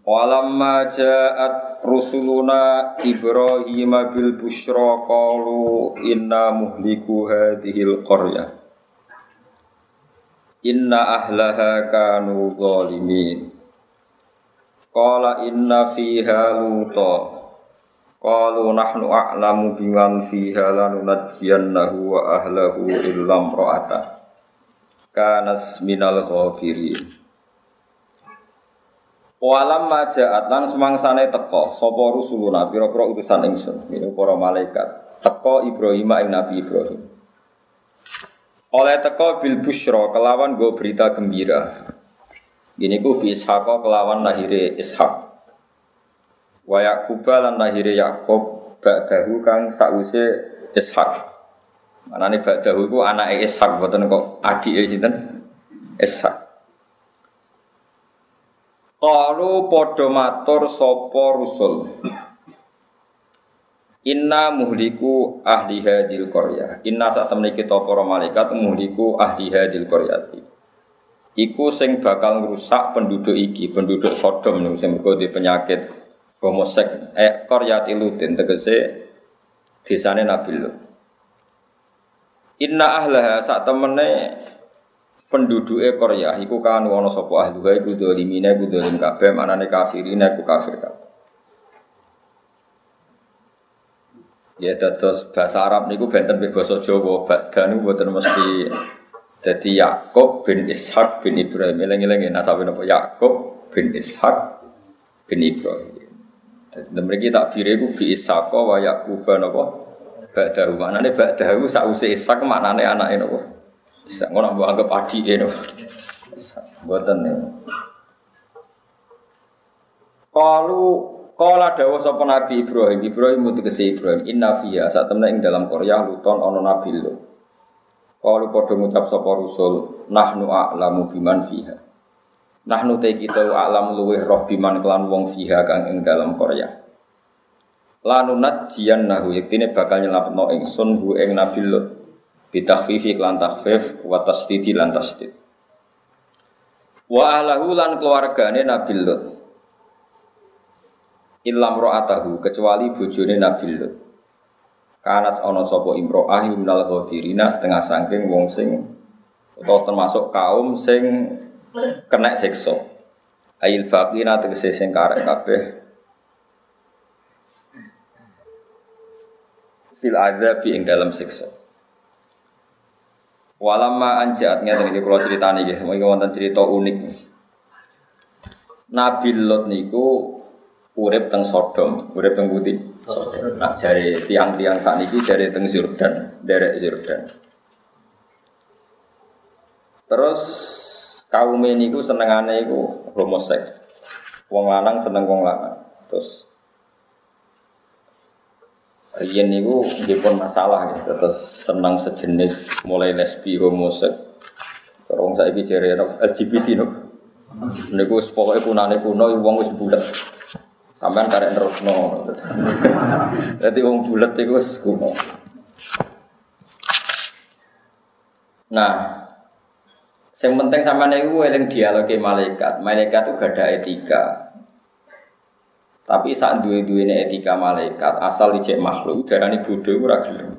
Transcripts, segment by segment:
Walamma ja'at rusuluna Ibrahim bil busyra qalu inna muhliku hadhil qaryah. Inna ahlaha kanu zalimin. Qala inna fiha luta. Qalu nahnu a'lamu biman fiha lanunajjiyannahu wa ahlahu illam ra'ata Kanas minal ghafirin Walam majaat lan semangsane teko. Sapa rusuluna pira-pira utusan ingsun. Ini para malaikat. Teko Ibrahim ing Nabi Ibrahim. Oleh teko bil busyra kelawan go berita gembira. Ini ku bi Ishaq kelawan lahire Ishak wa Yaqub lan lahire Yakub ba'dahu kang sause Ishak manane ba'dahu ku anake Ishak boten kok adike sinten? Ishak Qalu padha matur sapa rusul. Inna muhliku ahli hadil qaryah. Inna sak temne kita para malaikat muhliku ahli hadil qaryati. Iku sing bakal ngrusak penduduk iki, penduduk Sodom ning sing di penyakit homosek eh qaryati lutin tegese desane Nabi Lut. Inna ahlaha sak temene penduduk Korea iku kan ana sapa? Ahli wae iku dolimine iku dolim kabeh manane kafirine iku kafir Ya dados bahasa Arab niku benten mbek basa Jawa. Badan niku boten mesti dadi Yakub bin Ishak bin Ibrahim. Eling-eling nasabe napa Yakub bin Ishak bin Ibrahim. Dadi mriki tak bire iku bi Ishaq wa Yakub napa Ba'dahu. Maknane ba'dahu sause Ishak maknane anake napa Ngono mbok anggap adike no. Mboten niku. Kalu Kala dawa sapa Nabi Ibrahim, Ibrahim mutegese Ibrahim, inna fiha saat temne ing dalam Korea luton ana nabi lu. Kalu padha ngucap sapa rusul, nahnu a'lamu biman fiha. Nahnu te kita a'lamu luweh roh biman kelan wong fiha kang ing dalam Korea. Lanunat jian nahu yektine bakal nyelametno ingsun hu ing nabi Lut bitakhfifi lan takhfif wa tasdidi lan tasdid. Wa ahlahu lan keluargane Nabi Lut. Illam ra'atahu kecuali bojone Nabi Lut. Kanat ana sapa imro'ah minal ghadirina setengah saking wong sing atau termasuk kaum sing kena siksa. Ail baqina tegese sing karek kabeh. Fil adzab ing dalam siksa Walama anjat ngeten iki kula critani nggih, mriki wonten cerita unik. Nabi Lot niku urip teng Sodom, urip teng Putih. Nah, jari tiang-tiang sakniki jari teng Yordan, derek Yordan. Terus kaum ini ku senengane iku homoseks. Wong lanang seneng wong lanang. Terus Niku nggih pun masalah gitu, terus senang sejenis mulai lesbi homosek. Terus saiki jere LGBT no. Niku pokoke punane kuno wong wis bulet. Sampean karek nerusno. Dadi wong bulet iku wis kuno. Nah, yang penting sama niku eling dialog malaikat. Malaikat itu gak ada etika. Tapi saat dua duwe etika malaikat, asal dicek makhluk, darani bodoh ora gelem.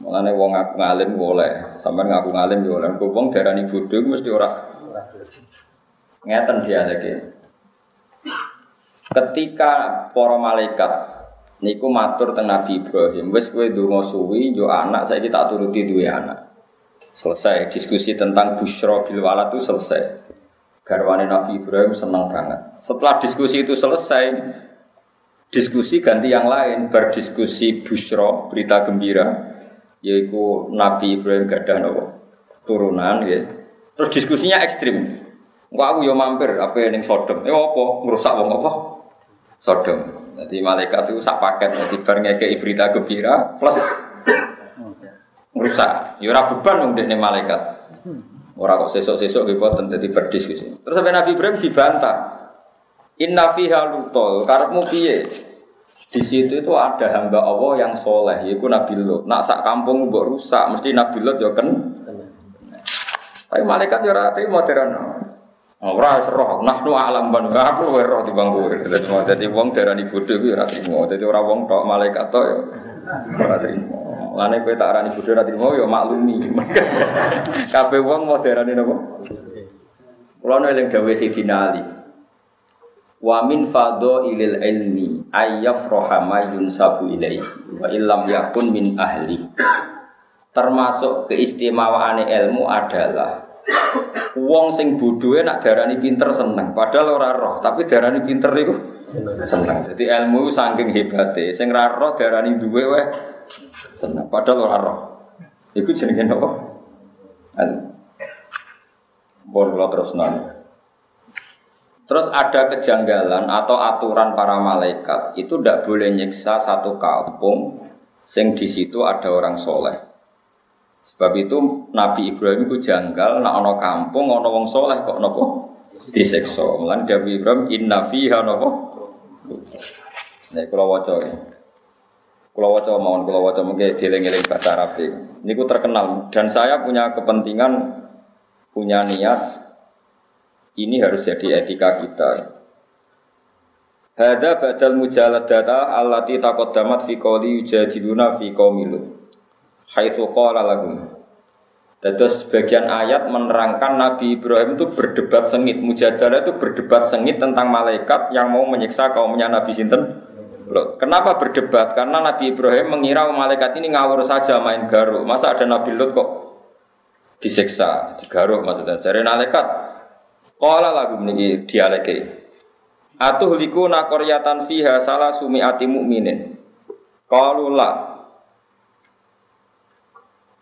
Mulane wong ngaku ngalim boleh, sampean ngaku ngalim yo oleh. Kok wong darani bodoh mesti ora ngeten dia lagi. Ketika para malaikat niku matur teng Nabi Ibrahim, wis kowe suwi yo anak saiki tak turuti duwe anak. Selesai diskusi tentang busyra bil walad itu selesai garwane Nabi Ibrahim senang banget. Setelah diskusi itu selesai, diskusi ganti yang lain, berdiskusi busro, berita gembira, yaitu Nabi Ibrahim gadah nopo turunan, ya. Terus diskusinya ekstrim. Wah aku yo mampir apa yang Sodom. Ya apa ngerusak wong apa? Sodom. Jadi malaikat itu sak paket, jadi bar berita gembira plus rusak. Ya ora beban wong dekne malaikat. Ora kok sesuk-sesuk nggih boten dadi berdiskusi. Terus sampai Nabi Ibrahim dibantah. Inna fiha lutol, karepmu piye? Di situ itu ada hamba Allah yang soleh, yaitu Nabi Lot. Nak sak kampung mbok rusak, mesti Nabi Lot ya kan. Tapi malaikat ya ora trimo terano. Ora roh, nahnu alam ban aku luwe roh timbang kowe. Dadi wong darani bodho kuwi ora trimo. Dadi ora wong tok malaikat tok ya ora trimo. Lane kowe tak arani bodho ora trimo ya maklumi. Kabeh wong mau darani napa? Kula eling dawuh Sidina Ali. Wa min fadho ilil ilmi ayyafroha ma yunsabu ilaihi wa illam yakun min ahli. Termasuk keistimewaane ilmu adalah Wong sing bodohe nak darani pinter seneng, padahal ora roh, tapi darani pinter iku seneng. Jadi ilmu saking hebate, sing ra roh darani duwe weh seneng, padahal ora roh. Iku jenenge apa? Ilmu. Bon terus nang. Terus ada kejanggalan atau aturan para malaikat itu tidak boleh nyiksa satu kampung sing di situ ada orang soleh. Sebab itu Nabi Ibrahim itu janggal nak ono kampung ono wong soleh kok nopo diseksa. Mulan Nabi Ibrahim inna fiha nopo. Nek kula waca. Kula waca mawon kula waca mengke dieling-eling bahasa Arab Ini ku terkenal dan saya punya kepentingan punya niat ini harus jadi etika kita. Hada badal mujaladata allati taqaddamat fi qawli yujadiluna fi qaumilu haitsu qala lahum. Terus sebagian ayat menerangkan Nabi Ibrahim itu berdebat sengit, mujadalah itu berdebat sengit tentang malaikat yang mau menyiksa kaumnya Nabi Sinten. Loh, kenapa berdebat? Karena Nabi Ibrahim mengira malaikat ini ngawur saja main garuk. Masa ada Nabi Lut kok disiksa, digaruk maksudnya. Dari malaikat, Qala lagu ini dialeke. Atuh liku nakoryatan fiha salah sumiati mu'minin. Qalu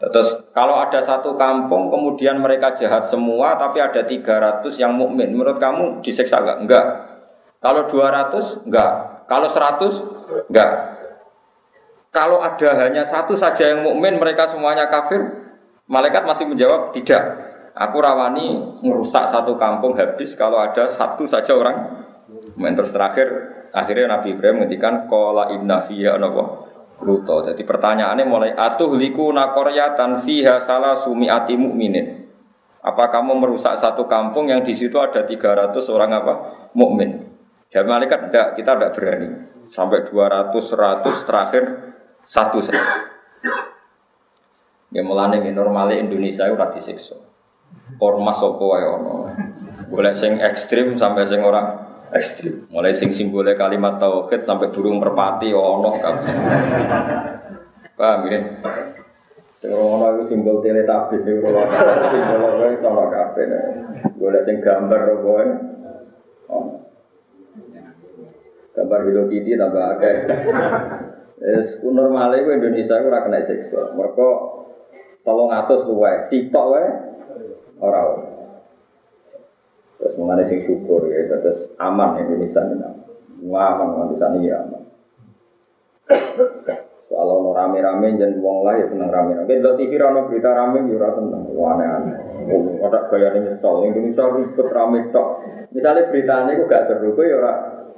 Terus kalau ada satu kampung kemudian mereka jahat semua tapi ada 300 yang mukmin, menurut kamu disiksa enggak? Enggak. Kalau 200 enggak. Kalau 100 enggak. Kalau ada hanya satu saja yang mukmin mereka semuanya kafir, malaikat masih menjawab tidak. Aku rawani merusak satu kampung habis kalau ada satu saja orang. Terus terakhir akhirnya Nabi Ibrahim menghentikan kola inna fiyya Luto. Jadi pertanyaannya mulai atuh liku nakoryatan fiha salah sumiati mukminin. Apa kamu merusak satu kampung yang di situ ada 300 orang apa? mukmin? Jawab malaikat enggak, kita enggak berani. Sampai 200, 100 terakhir satu saja. Ya mulane normalnya Indonesia itu rati disiksa. Ormas wae ono. Boleh sing ekstrim sampai sing orang ekstrim. Mulai sing simbolnya kalimat tauhid sampai burung merpati ono. Paham ya? Sing ono iku simbol teletabis niku ora simbol wae ono kabeh. Golek sing gambar kowe. Gambar Hello Kitty tambah akeh. Es normale ku Indonesia ora kena seksual. Mergo 300 luwe, sitok wae ora. Terus mengenai sing syukur ya, terus aman Indonesia ini aman Indonesia ini ya aman. Soal ono rame-rame jangan uang lah ya seneng rame-rame. Kalau TV rano berita rame ya rasa seneng. Wah aneh-aneh. Ada gaya ini nyesel. Indonesia ribet rame tok. Misalnya beritanya itu gak seru, ya ora ora seneng.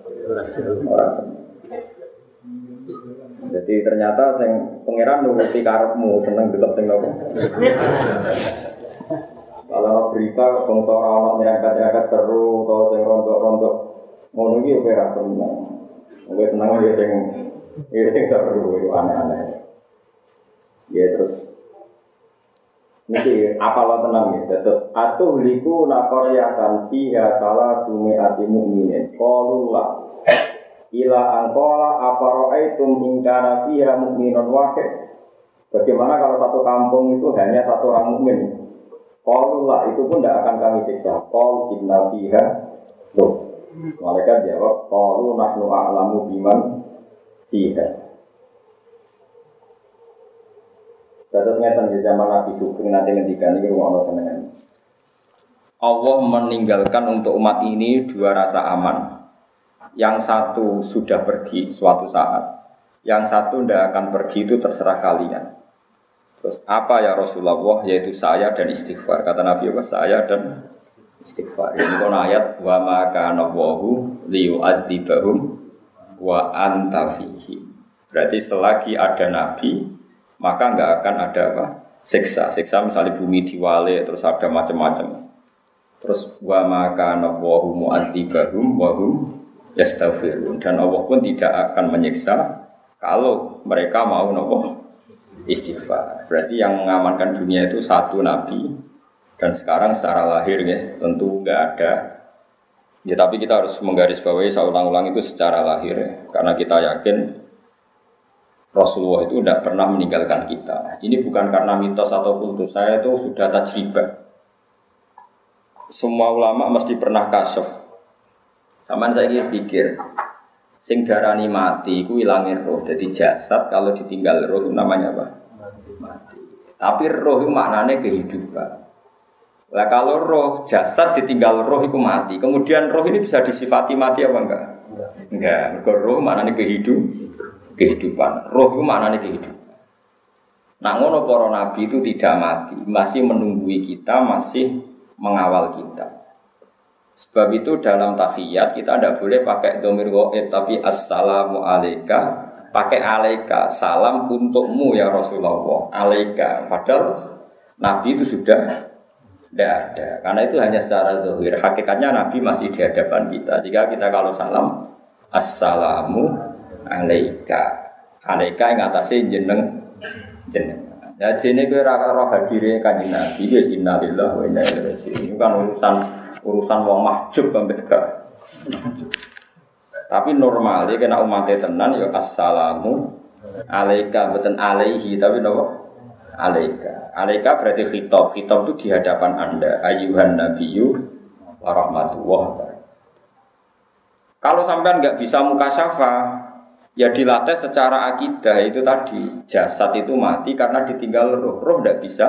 Jadi ternyata sing pangeran nuruti karepmu seneng delok sing nopo. Kalau berita bangsa orang nyerangkat-nyerangkat seru atau sing rontok-rontok ngono iki kowe ra seneng. Kowe seneng ya sing ya sing seru aneh-aneh. Ya terus Niki apa lo tenang ya, terus atuh liku nakoryakan fiha salah sumi ati mu'minin Kolula ila angkola aparo'aitum ingkana fiha mu'minon wahid Bagaimana kalau satu kampung itu hanya satu orang mukmin? Qaulullah itu pun tidak akan kami siksa. Qaul inna fiha Loh. Mereka jawab, Qaulu nahnu a'lamu biman fiha. Terus ngeten di zaman Nabi Sugeng nanti ngendikan ini rumah Allah Allah meninggalkan untuk umat ini dua rasa aman. Yang satu sudah pergi suatu saat, yang satu tidak akan pergi itu terserah kalian. Terus apa ya Rasulullah yaitu saya dan istighfar. Kata Nabi Allah saya dan istighfar. Ini kon ayat wa ma kana wahu liyu'adzibahum wa anta Berarti selagi ada nabi maka nggak akan ada apa? siksa. Siksa misalnya bumi diwale terus ada macam-macam. Terus wa ma kana wahu mu'adzibahum wa hum yastaghfirun dan Allah pun tidak akan menyiksa kalau mereka mau nopo istighfar. Berarti yang mengamankan dunia itu satu nabi dan sekarang secara lahir ya tentu nggak ada. Ya tapi kita harus menggarisbawahi saya ulang-ulang itu secara lahir ya. karena kita yakin Rasulullah itu tidak pernah meninggalkan kita. Ini bukan karena mitos atau kultus. Saya itu sudah tajribah. Semua ulama mesti pernah kasuf. Sama saya pikir, Sing darani mati iku ilangin roh. Jadi jasad kalau ditinggal roh itu namanya apa? Mati. Tapi roh itu maknanya kehidupan. Lah kalau roh jasad ditinggal roh itu mati. Kemudian roh ini bisa disifati mati apa enggak? Enggak. Enggak. roh maknanya kehidup, kehidupan. Roh itu maknanya kehidupan. Nah ngono para nabi itu tidak mati, masih menunggui kita, masih mengawal kita. Sebab itu dalam tahiyat kita tidak boleh pakai domir goib tapi assalamu alaika. Pakai alaika salam untukmu ya Rasulullah. Alaika. Padahal Nabi itu sudah tidak ada. Karena itu hanya secara dohir hakikatnya Nabi masih di hadapan kita. Jika kita kalau salam assalamu alaika. Alaika yang atasnya jeneng jeneng. Ya jene kowe ora roh hadire kanjeng Nabi wis innalillahi wa inna ilaihi raji'un. Ini kan urusan urusan wong mahjub ambek gak. Tapi normal ya kena umatnya tenan ya assalamu alaika beten alaihi tapi nopo alaika. Alaika berarti khitab. Khitab itu di hadapan Anda ayuhan nabiyyu wa rahmatullah. Kalau sampean nggak bisa muka syafa, Ya dilatih secara akidah itu tadi jasad itu mati karena ditinggal roh. Roh tidak bisa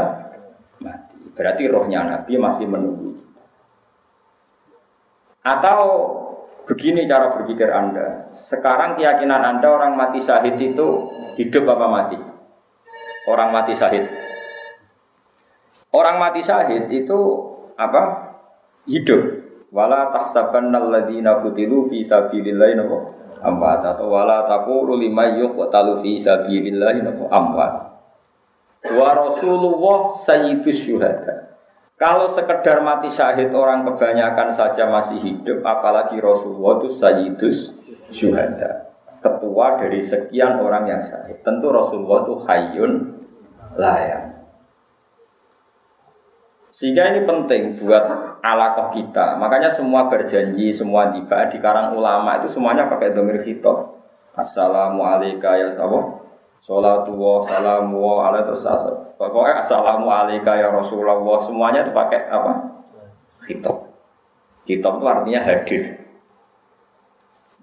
mati. Berarti rohnya Nabi masih menunggu. Atau begini cara berpikir Anda. Sekarang keyakinan Anda orang mati syahid itu hidup apa mati? Orang mati syahid. Orang mati syahid itu apa? Hidup. Wala tahsabanna alladziina qutilu fi sabilillahi amwat atau wala taqulu lima yuqtalu fi sabilillah amwat. Wa Rasulullah sayyidus syuhada. Kalau sekedar mati syahid orang kebanyakan saja masih hidup, apalagi Rasulullah itu sayyidus syuhada. Ketua dari sekian orang yang syahid. Tentu Rasulullah itu hayyun layak. Sehingga ini penting buat alakoh kita. Makanya semua berjanji, semua tiba di karang ulama itu semuanya pakai domir khitab. Assalamualaikum ya sahabat. Salatu wa salamu wa ala terus Pokoknya assalamu alaika ya Rasulullah. Semuanya itu pakai apa? Khitab. Khitab itu artinya hadir.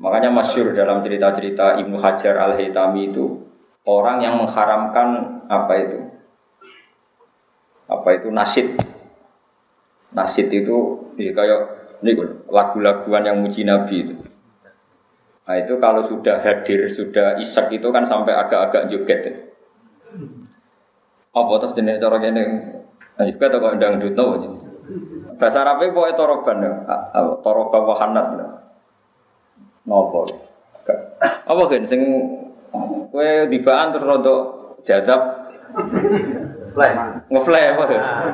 Makanya masyur dalam cerita-cerita Ibnu Hajar al-Haytami itu orang yang mengharamkan apa itu? Apa itu nasid Nasid itu ya kayak lagu-laguan yang muji Nabi itu. Nah itu kalau sudah hadir, sudah isak itu kan sampai agak-agak joget. Ya. Apa terus jenis cara ini? Nah juga tak kok dangdut no. Bahasa Arabnya pokoknya toroban ya, toroban wahanat. Ngopo? Apa kan sing kue dibaan terus rodok jadab Ngeflay apa?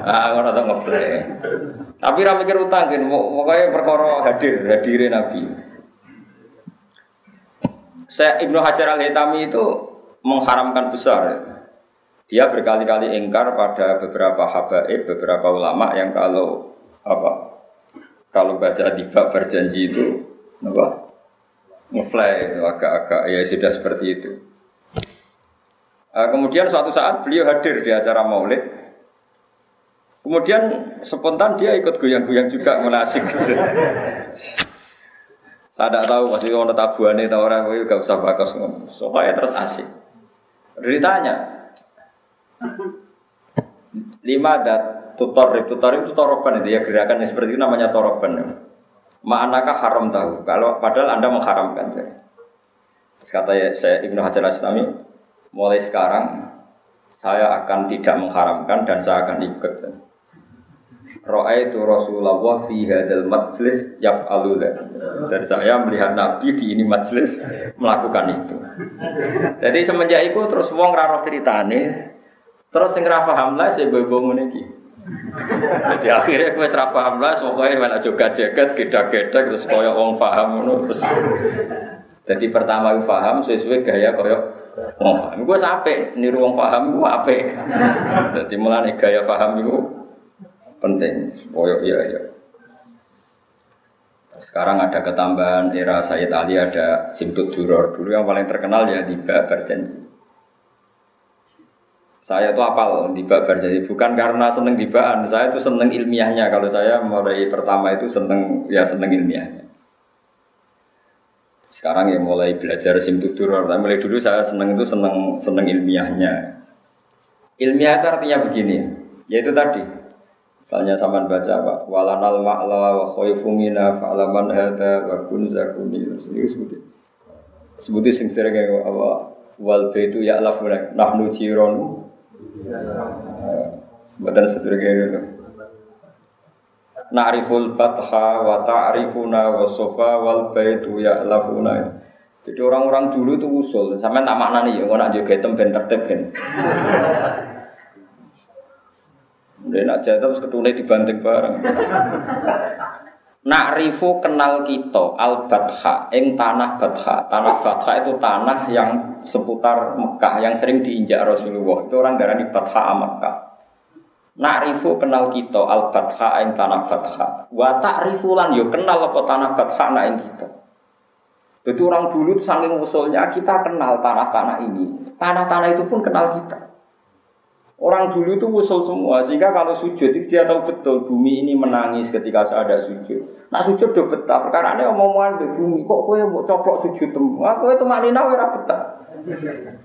Ah, ngono to ngeflay. Tapi ra mikir utang kan, pokoknya perkara hadir, hadirin Nabi. Saya Ibnu Hajar Al Hitami itu mengharamkan besar. Dia berkali-kali ingkar pada beberapa habaib, beberapa ulama yang kalau apa kalau baca tiba berjanji itu apa ngefly itu agak-agak ya sudah seperti itu. Uh, kemudian suatu saat beliau hadir di acara maulid. Kemudian spontan dia ikut goyang-goyang juga menasik. Saya tidak tahu masih ono tabuane tahu orang itu gak usah bakas Soalnya terus asik. Ditanya, lima ada tutor tutor itu toroban itu ya gerakan yang seperti itu namanya toroban. Ma'anaka haram tahu. Kalau padahal Anda mengharamkan. Terus kata ya, saya Ibnu Hajar Aslami, mulai sekarang saya akan tidak mengharamkan dan saya akan ikut. Itu Rasulullah fi hadal majlis yaf'alu Dan saya melihat Nabi di ini majlis melakukan itu. Jadi semenjak itu terus wong ra ceritane terus sing ra paham lah saya bobo iki. Jadi akhirnya gue serah paham lah, pokoknya mana juga jaket, geda-geda, terus koyok wong paham, terus. Jadi pertama gue paham, sesuai gaya koyok wong paham. Gue sampai niru wong paham, gue apa? Jadi mulai gaya paham itu penting, koyok iya iya. Sekarang ada ketambahan era Sayyid Ali ada Simtut Duror. Dulu yang paling terkenal ya di Berjanji. Saya itu apal di babar jadi bukan karena seneng dibaan, saya itu seneng ilmiahnya. Kalau saya mulai pertama itu seneng ya seneng ilmiahnya. Sekarang ya mulai belajar simtutur, tapi mulai dulu saya seneng itu seneng seneng ilmiahnya. Ilmiah itu artinya begini, yaitu tadi. Misalnya sama baca apa? Walanal ma'la wa khoifumina fa'alaman hada wa kun zakuni. Ini sebutin. Sebutin sing sering kayak apa? Wal baitu ya'lafuna nahnu jironu Buatan sedurunge itu. Na'riful batha wa ta'rifuna wa sofa wal baitu ya'lafuna. Jadi orang-orang dulu itu usul, sampai tak maknani ya, nak juga itu ben tertib. Udah nak jatuh terus ketune dibanting bareng. Na'rifu kenal kita al batha ing tanah batha. Tanah batha itu tanah yang seputar Mekah yang sering diinjak Rasulullah. Itu orang darani batha Mekah. Na'rifu kenal kita al batha ing tanah batha. Wa ta'rifu lan yo kenal apa tanah batha na ing kita. Itu orang dulu saking usulnya kita kenal tanah-tanah ini. Tanah-tanah itu pun kenal kita. Orang dulu itu usul semua, sehingga kalau sujud itu dia tahu betul bumi ini menangis ketika saya ada sujud. Nah sujud udah betah, perkara ini omongan di bumi, kok kue mau coplok sujud temu, aku itu maknina ora betah.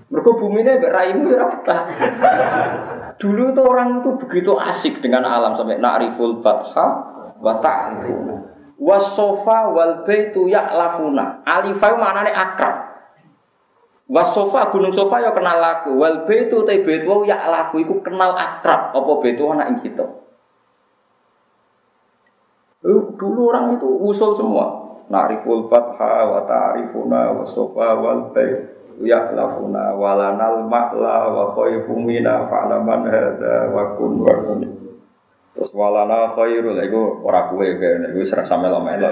Mereka bumi ini beraimu ora betah. Dulu itu orang itu begitu asik dengan alam sampai na'riful batha wa ta'rifuna. Wasofa wal baitu ya'lafuna. Alifai maknanya akrab. Wasofa gunung sofa ya kenal laku. Wal betu te ya laku iku kenal akrab apa betu anak ing kita. Dulu orang itu usul semua. Nariful fatha wa ta'rifuna wa sofa wal baitu ya lafuna walanal ma'la wa khaifu mina fa'laman hadza wa kun wa kun. Terus walana khairul iku ora kowe iku serasa melo-melo.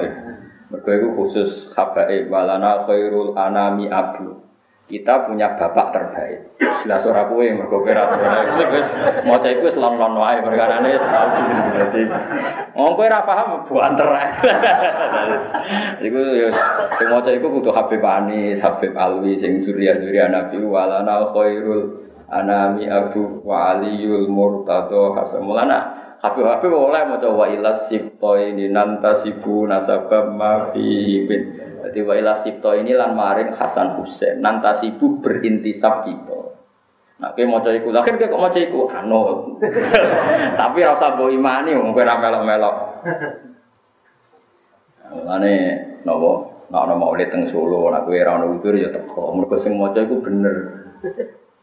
Mergo iku khusus habae walana khairul anami abu kita punya bapak terbaik. Jelas ora kowe mergo kira wis maca iku wis lon-lon wae perkarane tau berarti. Wong kowe ora paham buanter. Iku ya sing maca iku kudu Habib Anis, Habib Alwi sing surya-surya Nabi walana khairul anami Abu wa Aliyul Murtado Hasan Mulana Habib-habib oleh maca wa ilas sibto ini nantasibu nasabam ma fi jadi wa ila sipto ini lan maring Hasan Husain nanta sibuk berintisab kita. Nah, kayak mau iku, lah kok mau iku anu. Tapi rasa mbok imani wong kowe ra melok-melok. Mane nopo, ana maulid teng Solo, nek kowe ra ono witir ya teko. Mergo sing maca iku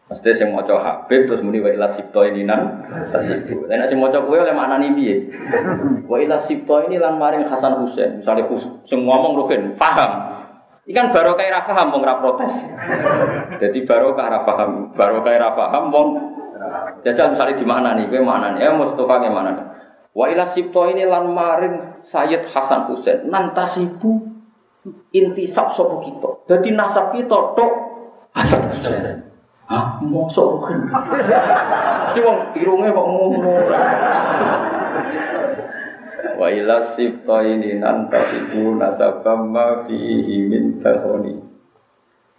bener. Mesti sing maca Habib terus muni wa ila sipto ini nan tasibu. Lah nek sing maca kowe oleh maknani piye? Wa ila sipto ini lan maring Hasan Husain. Misale sing ngomong Ruhin paham. Ikan barokah ra paham wong ra protes. Jadi barokah ra paham, barokah ra paham wong jajal misale di mana nih, kowe mana nih? Ya Mustafa ke mana nih? Wa ila sipto ini lan maring Sayyid Hasan Husain nantasibu intisab sapa kita. Dadi nasab kita tok Hasan Husain. Hah, mosok kan? Mesti wong irunge kok ngono. Wa ila sibtaini nantasibu nasabam ma fihi min tahoni.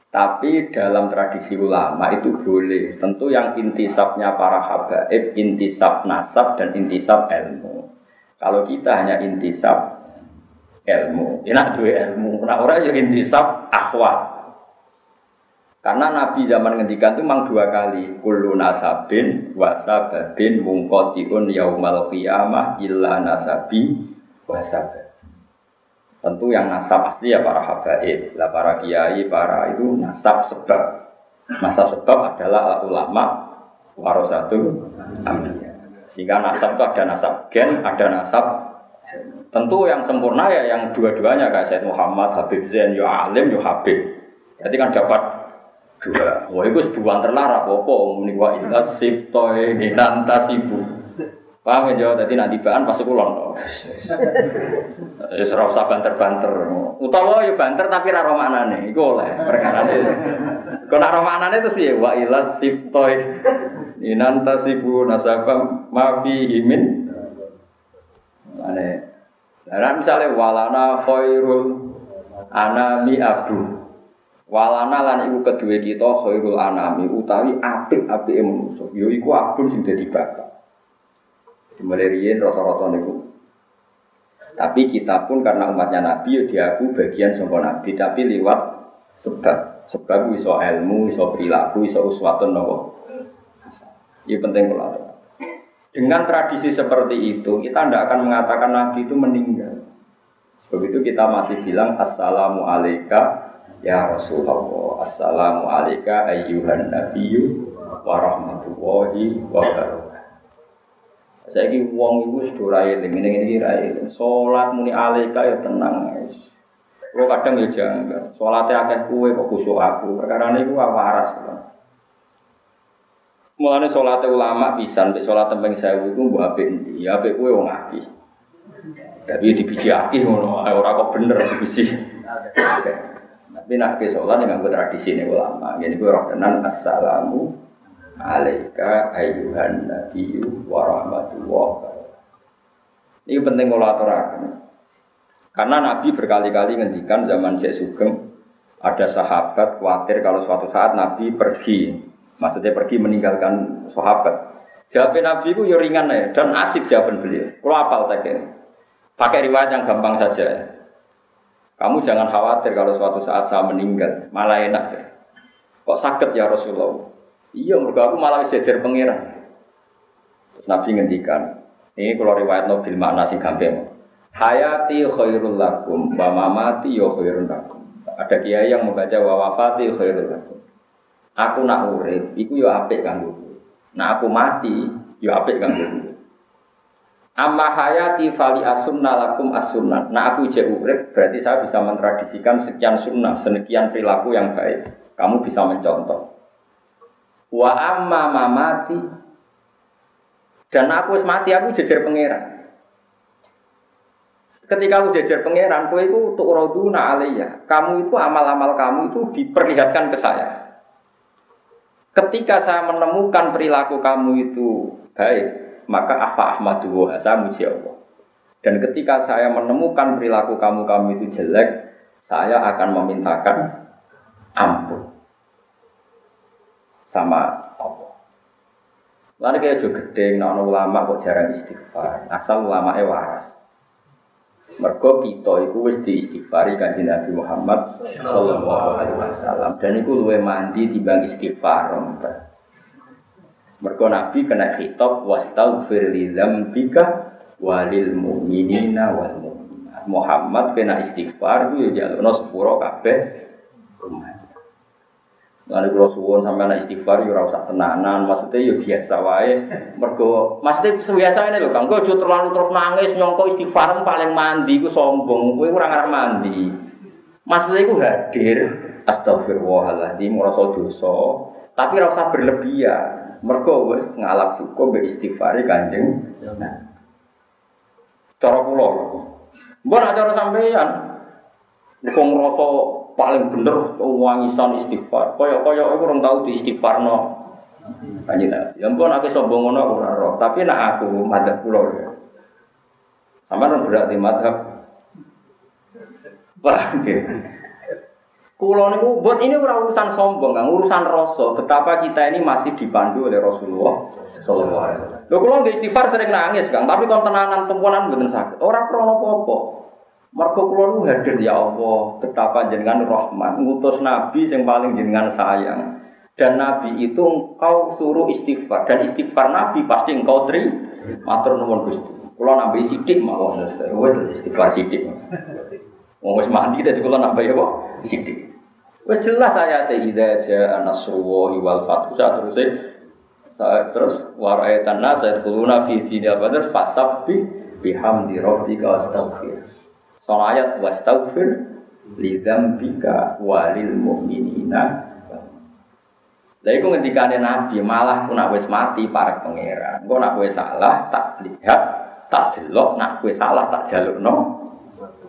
Tapi dalam tradisi ulama itu boleh. Tentu yang intisabnya para habaib, intisab nasab dan intisab ilmu. Kalau kita hanya intisab ilmu, enak dua ilmu. Nah orang yang intisab akhwat. Karena Nabi zaman ngendikan itu memang dua kali. Kullu nasabin wasababin mungkotiun yaumal qiyamah illa nasabi wasabab. Tentu yang nasab asli ya para habaib, lah para kiai, para itu nasab sebab. Nasab sebab adalah ulama warasatul ambiya. Sehingga nasab itu ada nasab gen, ada nasab Tentu yang sempurna ya yang dua-duanya kayak Said Muhammad, Habib Zain, yo alim, yo Habib. Jadi kan dapat dua. Wah itu sebuah terlarang apa? Muni wa illa siftoe ibu. Paham ya? Jadi nanti bahan pas kulon. Ya serau usah banter-banter. Utawa yo banter tapi ra romanane. Iku oleh perkarane. Kok nak romanane terus piye? Wa ila sibtoy inantasibu nasaba ma fihi min Ane. Nah, misalnya walana khairul anami abu. Walana lan iku kedua kita khairul anami utawi apik-apike manusa. Yo iku abun sing dadi bapak. Mulai riyen rata-rata niku. Tapi kita pun karena umatnya Nabi ya diaku bagian sangka Nabi tapi lewat sebab. Sebab iso ilmu, iso perilaku, iso uswatun nopo. Ini penting kalau Dengan tradisi seperti itu, kita tidak akan mengatakan Nabi itu meninggal. Sebab itu kita masih bilang Assalamu alaika ya Rasulullah. Assalamu alaika ayyuhan nabiyyu wa rahmatullahi wa barakatuh. Saya ki wong iku wis ra eling ngene iki ra muni alika ya tenang guys. Kulo kadang ya janggal. Salate akeh kuwe kok kusuk aku. Perkara niku waras. Mulane salate ulama pisan, nek salat tembeng sewu iku mbok apik endi? Ya apik kuwe wong akeh. Tapi dibiji akeh ngono, kok bener dibiji. Nak ke sholat dengan tradisi ini ulama. Jadi gue roh tenan assalamu alaika ayuhan nabiyyu wa rahmatullah. Ini penting kalau aturakan. Karena Nabi berkali-kali ngendikan zaman Syekh Sugeng ada sahabat khawatir kalau suatu saat Nabi pergi, maksudnya pergi meninggalkan sahabat. Jawabnya Nabi itu ringan ya dan asik jawaban beliau. Kalau apal tadi, pakai riwayat yang gampang saja. Kamu jangan khawatir kalau suatu saat saya meninggal, malah enak ya. Kok sakit ya Rasulullah? Iya, mereka aku malah sejar pangeran. Terus Nabi ngendikan, ini kalau riwayat Nabil makna sing gampang. Hayati khairul lakum, wa mamati yo khairul lakum. Ada kiai yang membaca wa wafati khairul lakum. Aku nak urip, iku yo apik kanggo Nah aku mati, yo apik kanggo Amma hayati fali asunna lakum as sunnah. Nah aku ijek urip, berarti saya bisa mentradisikan sekian sunnah, sekian perilaku yang baik. Kamu bisa mencontoh. Wa amma mamati dan aku wis mati aku jejer pangeran. Ketika aku jejer pangeran, kowe itu untuk roduna alaiya. Kamu itu amal-amal kamu itu diperlihatkan ke saya. Ketika saya menemukan perilaku kamu itu baik, maka afa ahmadu saya muji Allah. Dan ketika saya menemukan perilaku kamu kamu itu jelek, saya akan memintakan ampun sama Allah. Lalu kayak juga gede, nah ulama kok jarang istighfar. Asal ulama waras. Mergo kita itu wis diistighfari kanjeng Nabi Muhammad sallallahu alaihi wasallam dan itu luwe mandi timbang istighfar. Mergo Nabi kena khitab wastaghfir li dzambika walil mu'minina wal mu'minat. Muhammad kena istighfar itu ya jalukno sepuro kabeh umat. Lalu kalau suwon sampai anak istighfar, ya usah tenanan. Maksudnya ya biasa wae. Mergo, maksudnya biasa ini loh, kang. Gue terlalu terus nangis nyongko istighfar paling mandi, gue sombong. Gue kurang arah mandi. Maksudnya gue hadir. Astagfirullahaladzim, merasa dosa. Tapi rasa berlebihan. Mergo wes ngalap cukup be istighfari kanjeng. Nah, cara pulau. Gue nak cara sampeyan. Gue ngerasa paling bener wangisan istighfar. Kaya kaya aku orang tahu di istighfar no. Kanjeng Nabi. Ya ampun aku sombong ngono aku ora roh, tapi nak aku madzhab kula ya. Sampeyan berarti madzhab Paham? Kulo niku buat ini urusan sombong, kan urusan rasa. Betapa kita ini masih dipandu oleh Rasulullah sallallahu alaihi wasallam. Lho nggih istighfar sering nangis, Kang, tapi kon tenanan tumpuan mboten sakit. Ora krono apa-apa. Mergo kula nu hadir ya Allah, betapa jenengan rahman, ngutus nabi yang paling jenengan sayang. Dan nabi itu engkau suruh istighfar dan istighfar nabi pasti engkau teri matur nuwun Gusti. Kula nambahi sithik mawon wis istighfar sithik. Wong wis mandi dadi kula nambah ya apa? Sithik. Wis jelas ayat idza jaa nasrullahi wal fathu terus terus waraitan nas yadkhuluna fi dinil badr fasabbi bihamdi. Soal ayat wastaghfir li dzambika walil mu'minina Lah iku ngendikane Nabi, malah ku nak wis mati para pangeran. Engko nak kowe salah tak lihat, tak delok, nak kowe salah tak jalukno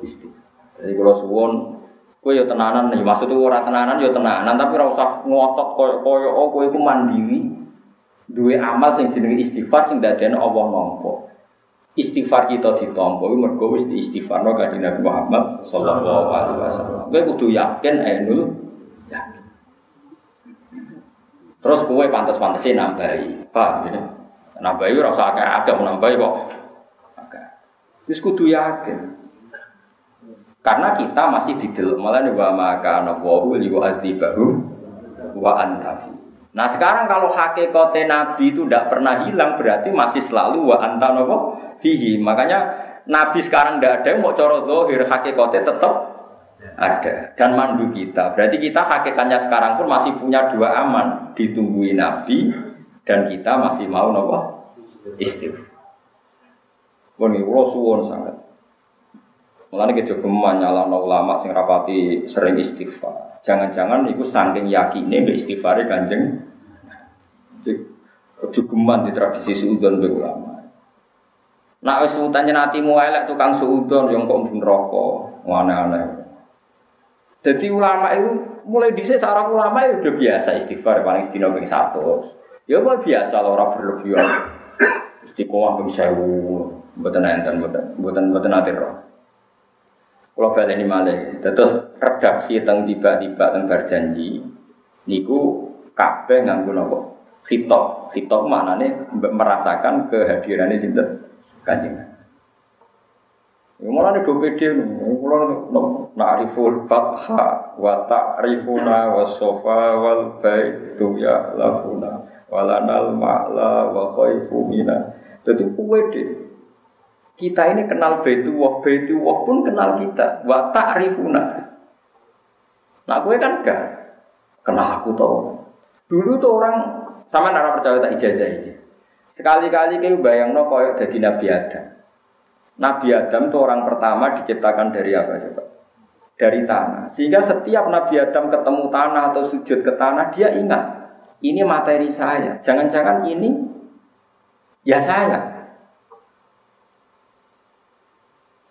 istighfar. Jadi kalau suwon kowe yo tenanan nih, maksudku ora tenanan yo tenanan, tapi ora usah ngotot koyo-koyo oh kowe iku mandiri. Duwe amal sing jenenge istighfar sing dadekno Allah nampa. Istighfar kita ditampa kuwi mergo wis diistighfarno kanjeng Nabi Muhammad sallallahu alaihi wasallam. Kowe kudu yakin ainul Terus kue pantas-pantasin nambahi, paham ya? Nambahi rasa agak agak nambahi kok. Terus kudu yakin. Karena kita masih di dalam malah wa maka nawahu li wa bahu wa antafi. Nah sekarang kalau hakikate Nabi itu tidak pernah hilang berarti masih selalu wa anta fihi. Makanya Nabi sekarang tidak ada mau corot lohir hakikate tetap ada dan mandu kita. Berarti kita hakikatnya sekarang pun masih punya dua aman, ditungguin Nabi dan kita masih mau nopo istighfar. Ini suwon sangat. Mulane kita juga nyalahno ulama sing rapati sering istighfar. Jangan-jangan itu saking yakine mbek istighfare Kanjeng Kejugeman di tradisi suudon mbek ulama. Nak wis utane natimu elek tukang suudon yang kok rokok, aneh-aneh. Jadi ulama itu mulai dhisik seorang ulama itu udah biasa istighfar paling sedina ping 100. Ya kok biasa lah orang berlebihan. Istiqomah ping 1000, mboten enten mboten mboten mboten ate roh. Kalau balik ini malah, terus redaksi tentang tiba-tiba tentang berjanji, niku kabeh nganggo nopo fitok, fitok mana nih merasakan kehadirannya sinten kanjeng. Ya malah nih pede, malah na'riful fatha wa ta'rifuna wa sofa wal baitu ya lafuna walanal ma'la wa khaifu mina. Jadi pede. Kita ini kenal baitu wa baitu wa pun kenal kita. Wa ta'rifuna. Nah gue kan gak kenal aku tau. Dulu tuh orang sama nara percaya tak ijazah ini. Sekali-kali kayak bayang no koyok jadi Nabi Adam. Nabi Adam itu orang pertama diciptakan dari apa coba? Dari tanah. Sehingga setiap Nabi Adam ketemu tanah atau sujud ke tanah, dia ingat, ini materi saya. Jangan-jangan ini ya saya.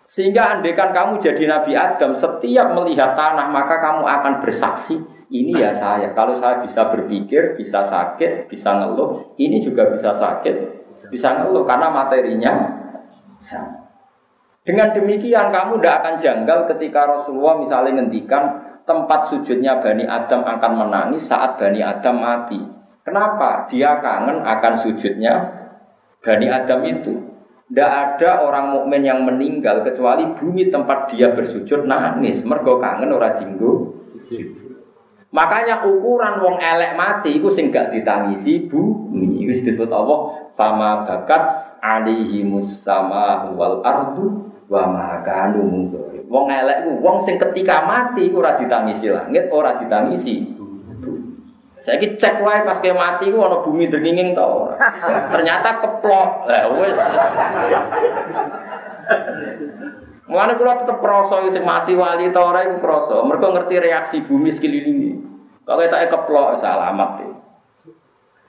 Sehingga andekan kamu jadi Nabi Adam, setiap melihat tanah maka kamu akan bersaksi, ini ya saya. Kalau saya bisa berpikir, bisa sakit, bisa ngeluh, ini juga bisa sakit, bisa ngeluh karena materinya sama. Dengan demikian kamu tidak akan janggal ketika Rasulullah misalnya ngendikan tempat sujudnya Bani Adam akan menangis saat Bani Adam mati. Kenapa? Dia kangen akan sujudnya Bani Adam itu. Tidak ada orang mukmin yang meninggal kecuali bumi tempat dia bersujud nangis. Mergo kangen ora dinggo. Makanya ukuran wong elek mati itu sing gak ditangisi bumi. Itu disebut Allah fama bakat alihi musama wal ardu wa makanu mungkari. Wong elek ku wong sing ketika mati ora ditangisi langit, ora ditangisi saya cek wae pas ke mati ku ana bumi denginging to Ternyata keplok. Lah wis. Mulane kula tetep krasa sing mati wali ta ora iku krasa. Mergo ngerti reaksi bumi sekelilingi. Kok ketok keplok salamat e.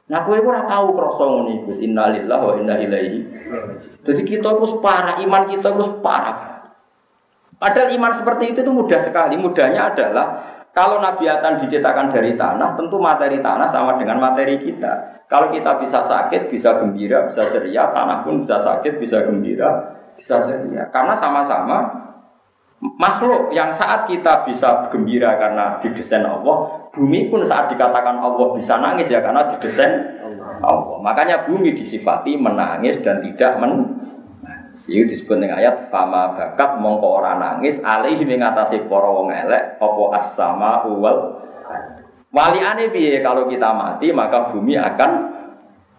Nah, kowe ora tahu krasa ngono iku. Innalillahi wa inna ilaihi. Jadi kita itu parah, iman kita itu parah. Padahal iman seperti itu itu mudah sekali. Mudahnya adalah kalau Nabi Adam diciptakan dari tanah, tentu materi tanah sama dengan materi kita. Kalau kita bisa sakit, bisa gembira, bisa ceria, tanah pun bisa sakit, bisa gembira, bisa ceria. Karena sama-sama makhluk yang saat kita bisa gembira karena didesain Allah, bumi pun saat dikatakan Allah bisa nangis ya karena didesain Allah. Makanya bumi disifati menangis dan tidak men Itu disebut dengan ayat fama bakat mongko ora nangis alaihi mengatasi para wong elek apa as-sama wal Waliane piye kalau kita mati maka bumi akan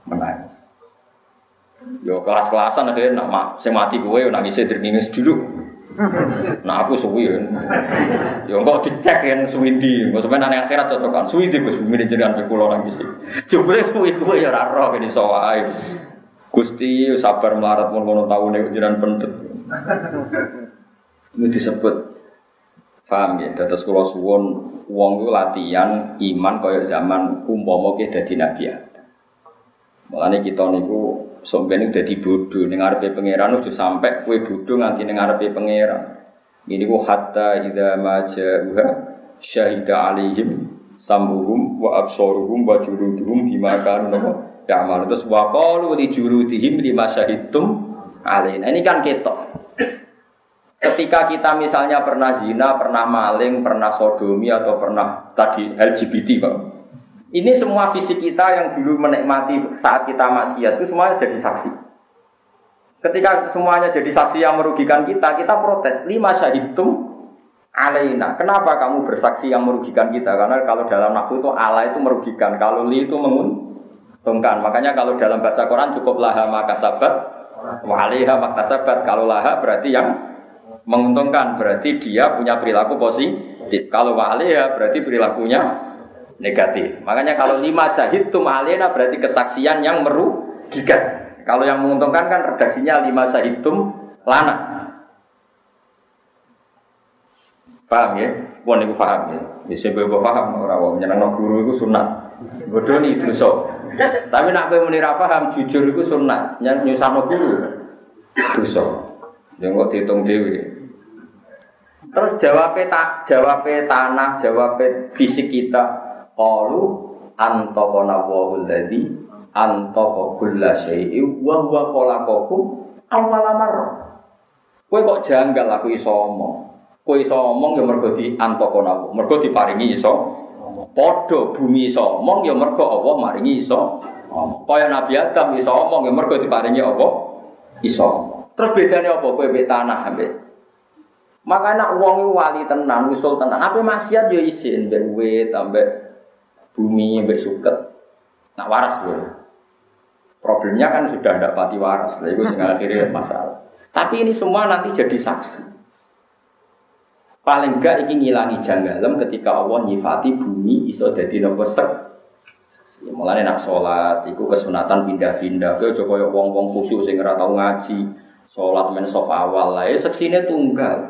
menangis. Yo kelas-kelasan akhirnya nak sing mati kowe nangis dringis dulu. Nah aku suwi ya. Ya kok dicek yang suwi di. Mbok sampean nang akhirat cocokan. Suwi di Gus bumi jenengan pe kula nang isi. Jebule suwi kuwi ya ora roh kene iso wae. Gusti sabar melarat mun ngono taune jenengan pendet. Ini disebut paham ya. Terus kalau suwon wong itu latihan iman kaya zaman umpama ke dadi nabi Adam. Mulane kita niku sampeyan dadi bodoh ning ngarepe pangeran ojo sampe kowe bodoh nganti ning ngarepe pangeran. Ini ku hatta idza ma ja'uha syahida alaihim sambuhum wa absaruhum wa juluduhum bima kanu ya'malu. Terus wa qalu li juludihim lima syahidtum alaina. Ini kan ketok. Ketika kita misalnya pernah zina, pernah maling, pernah sodomi atau pernah tadi LGBT, Pak. Ini semua fisik kita yang dulu menikmati saat kita maksiat itu semuanya jadi saksi. Ketika semuanya jadi saksi yang merugikan kita, kita protes. Lima syahidum alaina. Kenapa kamu bersaksi yang merugikan kita? Karena kalau dalam nafsu itu ala itu merugikan, kalau li itu menguntungkan. Makanya kalau dalam bahasa Quran cukup laha maka sabat, waliha maka sabat. Kalau laha berarti yang menguntungkan berarti dia punya perilaku positif. Kalau ya berarti perilakunya negatif. Makanya kalau lima syahid tum alena berarti kesaksian yang merugikan. Kalau yang menguntungkan kan redaksinya lima syahid tum lana. Paham ya? Pun itu paham ya. Bisa gue paham orang wong nyenang guru itu sunat. Bodoh nih dosa. Tapi nak gue menira paham jujur itu sunat. Nyusah guru dosa. Yang kok dihitung dewi. Terus jawabnya tak jawabnya tanah, jawabnya fisik kita. Qalu antaqana wa alladzi antaqa kulla syai'in wa huwa khalaqakum awwala marrah. Kowe kok janggal aku iso. Kowe iso omong ya mergo wa. Mergo diparingi iso Padha bumi iso omong ya mergo Allah maringi iso omong. Kaya Nabi Adam iso omong ya mergo diparingi apa? Iso Terus bedane apa kowe mbek tanah ambek maka nak wong wali tenan, usul tenan. Apa maksiat yo isin mbek wit ambek bumi ambek suket. Nak waras lho. Problemnya kan sudah tidak pati waras, lah itu sehingga akhirnya masalah. Tapi ini semua nanti jadi saksi. Paling enggak ini ngilangi janggalem ketika Allah nyifati bumi iso jadi nopo sek. Mulane nak sholat, itu kesunatan pindah-pindah. Kau coba wong-wong khusus sing ora tau ngaji, sholat men sof awal lah. Ya seksine tunggal.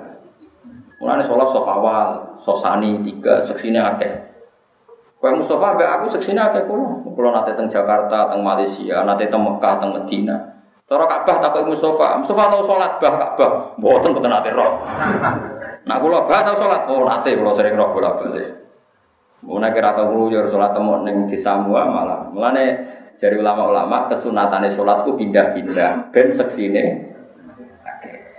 Mulane sholat sof awal, sosani tiga, seksinya akeh. Kau Mustafa be aku seksinya akeh kulo. Kulo nate teng Jakarta, teng Malaysia, nate teng Mekah, teng Medina. Cara Ka'bah tak Mustafa. Mustafa tau sholat bah Ka'bah. Mboten boten nate roh. Nah kulo bah tau sholat. Oh nate kulo sering roh bolak balik. Mulane kira tau ngluyur sholat temu ning di Samua malah. Mulane dari ulama-ulama kesunatannya sholatku pindah-pindah ben seksine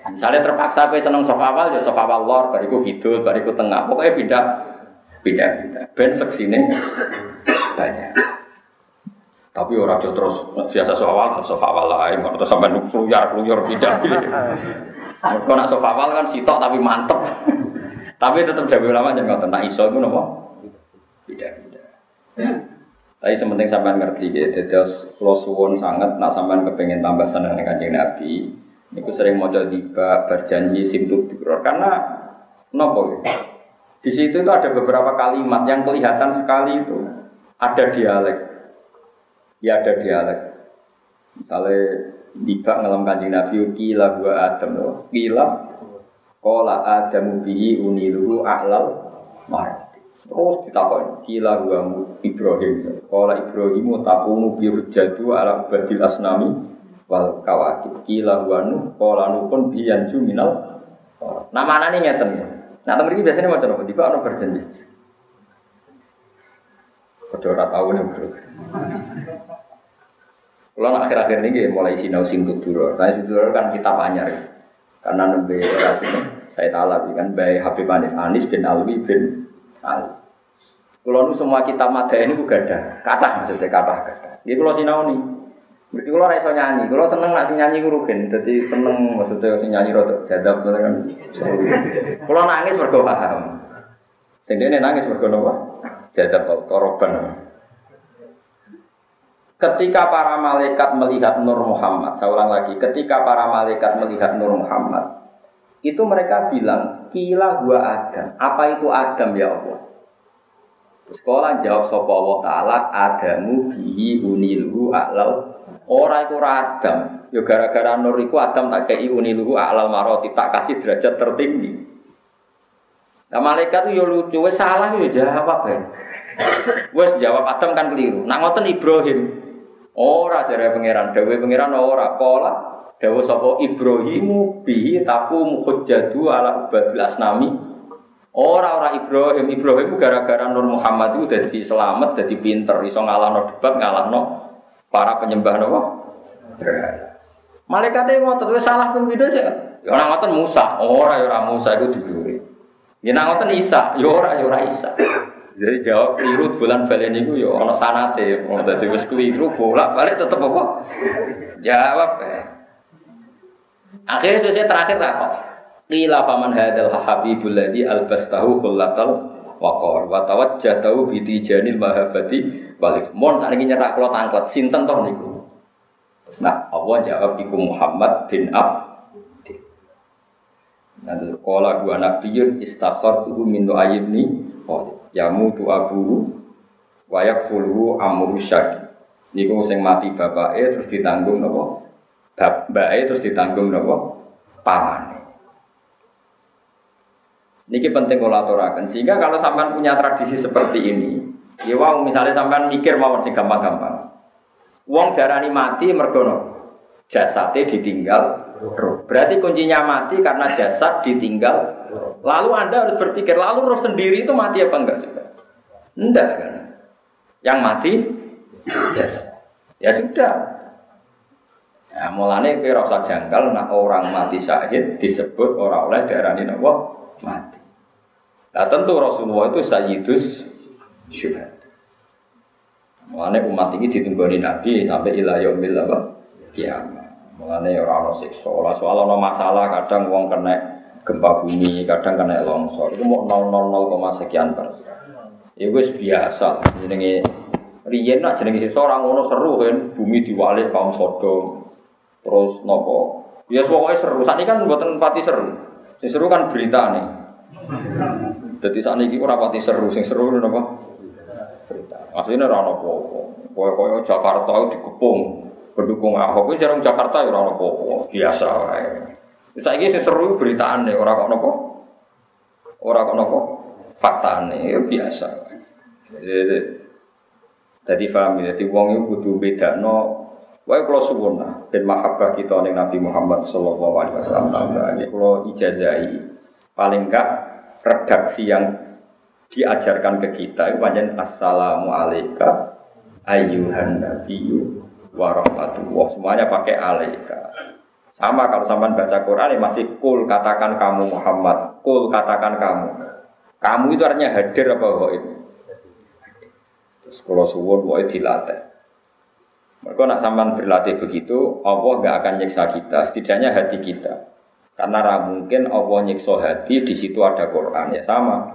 Misalnya terpaksa kowe seneng sofa awal ya sofa awal lor, bariku kidul, bariku tengah. Pokoknya pindah pindah pindah. Ben seksine banyak. Tapi orang terus biasa sofa awal, sofa awal lain, terus sampai kluyar kluyar pindah. Mereka nak sofa awal kan sitok tapi mantep. tapi tetap jadi ulama jangan ngotot. Nak iso itu nopo pindah. Tapi sementing sampai ngerti gitu, terus lo suwon sangat, nak sampai kepengen tambah seneng dengan Nabi, Niku sering mau tiba berjanji simtut dikror karena nopo Di situ itu ada beberapa kalimat yang kelihatan sekali itu ada dialek. Ya ada dialek. Misalnya tiba ngelam kanjeng Nabi kila gua Adam loh. Kila kola Adam bihi uniluhu a'lal marati. Terus ditakon kila gua Ibrahim. Kola Ibrahim takumu bi jadu ala badil asnami wal kawakib kila wanu kola nukun biyan minal nah mana nih ngeten ya nah temen ini biasanya macam apa tiba orang berjanji Kau ora tahu nih. Kalau akhir-akhir ini mulai sinau sing tuduro. Nah tuduro kan kita banyak karena nembe era sini saya tahu kan baik Habib Anis Anis bin Alwi bin Ali. Kalau nu semua kita mata ini juga ada kata maksudnya kata kata. Jadi kalau sinau nih Berarti kalau raiso nyanyi, kalau seneng nak nyanyi gue rugen, jadi seneng maksudnya sing nyanyi rotok jadab kan Kalau nangis paham. Sing ini nangis mergo napa? Jadab koroban. Ketika para malaikat melihat Nur Muhammad, saya ulang lagi, ketika para malaikat melihat Nur Muhammad, Itu mereka bilang, kila gua Adam. Apa itu Adam ya Allah? Sekolah jawab sapa Allah taala adamu bihi uniluhu a'lal ora iku Adam. Ya gara-gara nur iku Adam tak kei uniluhu a'lal maroti tak kasih derajat tertinggi. Nah malaikat itu ya lucu, wes salah ya jawab ya. Wes jawab Adam kan keliru. Nak ngoten Ibrahim. Ora jare pangeran, dawe pangeran ora pola. Dawe sapa Ibrahimu bihi taku hujjatu ala ubadil asnami. Ora ora Ibrahim, Ibrahim gara-gara Nur Muhammad itu jadi selamat, jadi pinter, iso ngalahno debat, ngalahno para penyembah napa? Malaikat itu ngotot wis salah pun video aja. Ya ora Musa, ora ya ora Musa itu diburi. Ya nang ngoten Isa, ya ora ya Isa. Jadi jawab keliru bulan balen itu ya ana sanate, mau dadi wis keliru bolak-balik tetep apa? Jawab ya. Akhirnya selesai terakhir tak kok. Qila faman hadzal habibul ladzi albastahu kullatal waqar wa tawajjatahu bi tijanil mahabbati walif. Mon sakniki nyerak kula tangklet sinten toh niku. Nah, Allah jawab iku Muhammad bin Abdi. Nanti sekolah dua nabiyun istakhar tuhu min ayibni yamu tu abu wayak fulhu amru syaki. Niku sing mati bapake terus ditanggung napa? Bapake terus ditanggung napa? Pamane. Niki penting kalau aturakan. Sehingga kalau sampean punya tradisi seperti ini, ya wow, misalnya sampean mikir mawon sing gampang-gampang. Wong darani mati mergono jasadnya ditinggal Berarti kuncinya mati karena jasad ditinggal Lalu Anda harus berpikir, lalu roh sendiri itu mati apa enggak juga? Enggak kan? Yang mati jasad. Ya sudah. Nah, mulanya kira rasa janggal, nah orang mati syahid disebut orang oleh daerah ini mati. Nah tentu Rasulullah itu sayyidus syuhad. Mengenai umat ini ditunggoni Nabi sampai ilah yaumil apa? Kiamat. Mengenai orang ono siksa. Soal ono masalah kadang wong kena gempa bumi, kadang kena longsor. Itu mau 000, sekian persen. Ya wis biasa. Jenenge riyen nak jenenge seorang ngono seru kan, bumi diwalik kaum Sodom. Terus nopo? Ya pokoknya seru. Saat ini kan buatan pati seru. Sing seru kan berita nih. Jadi saat ini ora pati seru, sing seru apa? Berita. Aslinya ora ono apa-apa. Koyo-koyo Jakarta itu dikepung pendukung Ahok itu jarang Jakarta ya ora apa-apa, biasa wae. Saiki sing seru beritane ora kok napa? Ora kok napa? Faktane ya biasa. Jadi paham ya, jadi wong itu beda no. Wae kalau suwun lah, dan mahabbah kita ning Nabi Muhammad Sallallahu Alaihi Wasallam. Kalau ijazahi, paling enggak redaksi yang diajarkan ke kita itu panjang assalamu alaika ayyuhan nabiyyu warahmatullah semuanya pakai alaika sama kalau sampai baca Quran masih kul katakan kamu Muhammad. Kul katakan kamu. Kamu itu artinya hadir apa itu terus kalau suwun wae dilatih. Mereka nak sampai berlatih begitu Allah nggak akan nyiksa kita setidaknya hati kita. Karena mungkin Allah nyiksa hati di situ ada Quran. Ya sama.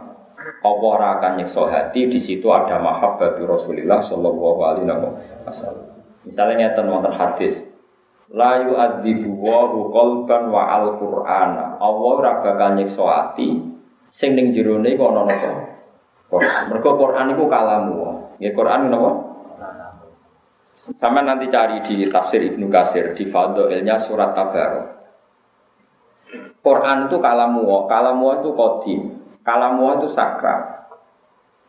Allah akan nyiksa hati di situ ada mahabbatu Rasulullah sallallahu alaihi wasallam. Misalnya ngeten wonten hadis La yu'adzibu wa qalban wa al-Qur'ana. Allah ora bakal nyiksa ati sing ning jerone iku ana napa? Quran. Mergo Quran iku kalamu. Nggih Quran napa? Sama nanti cari di tafsir Ibnu Kasir di Fadhailnya surat Tabarok. Quran itu kalamu, kalamu itu kodim. Kalamu itu sakral.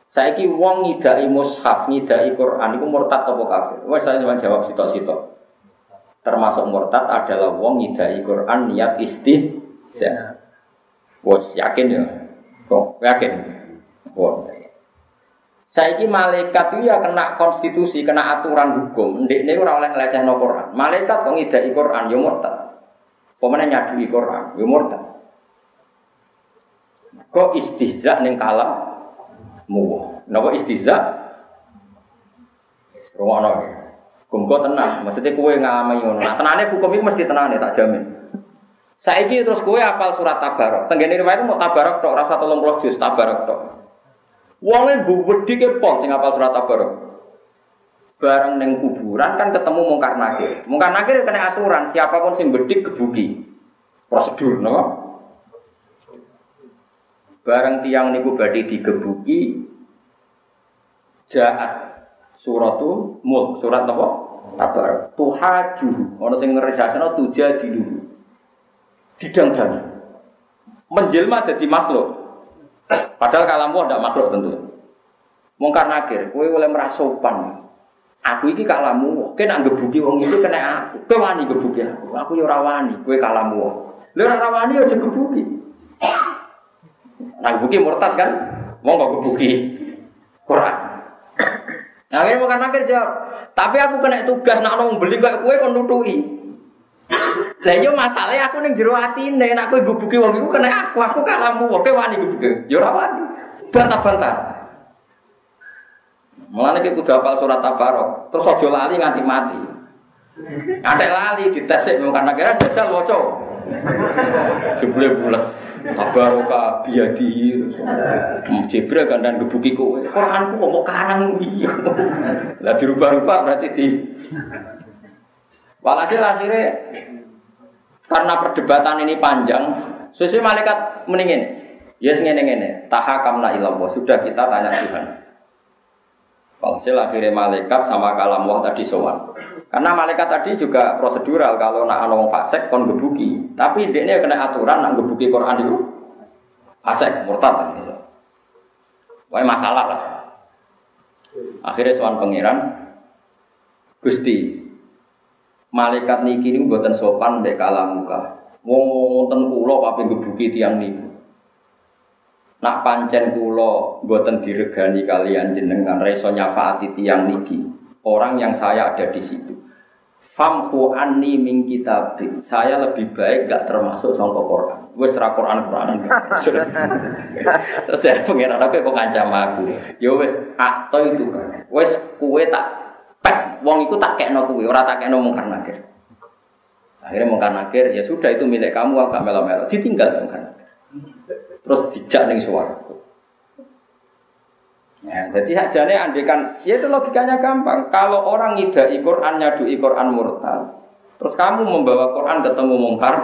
Saiki wong ngidai mushaf, ngidai Quran iku murtad apa kafir? Wes saya cuma jawab sitok-sitok. Termasuk murtad adalah wong ngidai Quran niat istihza. Wes yakin ya? Kok yakin? Wong. Saiki malaikat itu ya kena konstitusi, kena aturan hukum. Ndek ini ora oleh no Quran. Malaikat kok ngidai Quran ya murtad. Pemene nyadui Quran ya murtad. Kok istihza ning kala mu. Napa istiza? Rumono ya. Hukum kok tenang, maksudnya kue ngalami ngono. Nah, tenane hukum itu mesti tenane tak jamin. Saiki terus kue apal surat tabarok. Tenggene riwayat mau tabarok tok, rasa tolong puluh juz tabarok tok. Wonge wedi ke pol sing apal surat tabarok. Bareng neng kuburan kan ketemu mungkar nakir. Mungkar nakir kena aturan, siapa pun sing bedik kebuki. Prosedur, no? bareng tiang niku badhe digebuki jaat suratu mulk surat apa tabar tuhaju ana sing ngresasana tuja dilu didang-dang menjelma jadi makhluk padahal kalamu ada makhluk tentu mungkar nakir kowe oleh merasa sopan Aku iki kalamu, kowe nak gebuki wong itu kena aku. Kowe wani aku. Aku yo ora wani, kowe kalamu. Lha ora wani gebuki. Nah gebuki murtad kan? Wong kok gebuki Quran. Nah, ini bukan akhir jawab. Tapi aku kena tugas nak nong beli kok kue kon nutui. Lah yo masalahnya aku ning jero atine nek kowe gebuki wong iku kena aku, aku kalamu, kowe wani gebuki. Yo ora wani. Bantah-bantah. Mulane ki kudu hafal surat Tabarok. Terus aja lali nganti mati. Ada lali dites sik karena kira jajal waca. Jebule bulat. Tabaroka biadi. Jibril kandan gebuki kowe. Quranku mau karang iya. Lah dirubah-rubah berarti di Walhasil akhirnya karena perdebatan ini panjang, sesuai malaikat mendingin. Yes ngene ngene, tahakamna ilallah. Sudah kita tanya Tuhan. Walhasil akhirnya malaikat sama kalam wah tadi sowan. Karena malaikat tadi juga prosedural kalau nak ana fasek kon gebuki. Tapi dia kena aturan nak gebuki Quran itu fasek murtad kan gitu. Wah masalah lah. Akhirnya sowan pangeran Gusti malaikat niki ini buatan sopan dek kalam muka. Wong wonten kula pape gebuki tiang niku. Nak pancen kula mboten diregani kalian jenengan reso nyafaati tiyang niki. Orang yang saya ada di situ. Famhu anni min kitab. Saya lebih baik gak termasuk sangka Quran. Wes ra Quran Quranan. Terus saya pengen aku kok ngancam aku. Ya wes akto itu kan. Wes kue tak pek wong iku tak kekno kuwe, ora tak kekno mungkar nakir. Akhirnya mungkar nakir, ya sudah itu milik kamu agak melo-melo. Ditinggal mungkar nakir terus dijak ning swarga. Ya, jadi sajane andekan, ya itu logikanya gampang. Kalau orang ngidai Quran nyadu Quran murtad, terus kamu membawa Quran ketemu mungkar,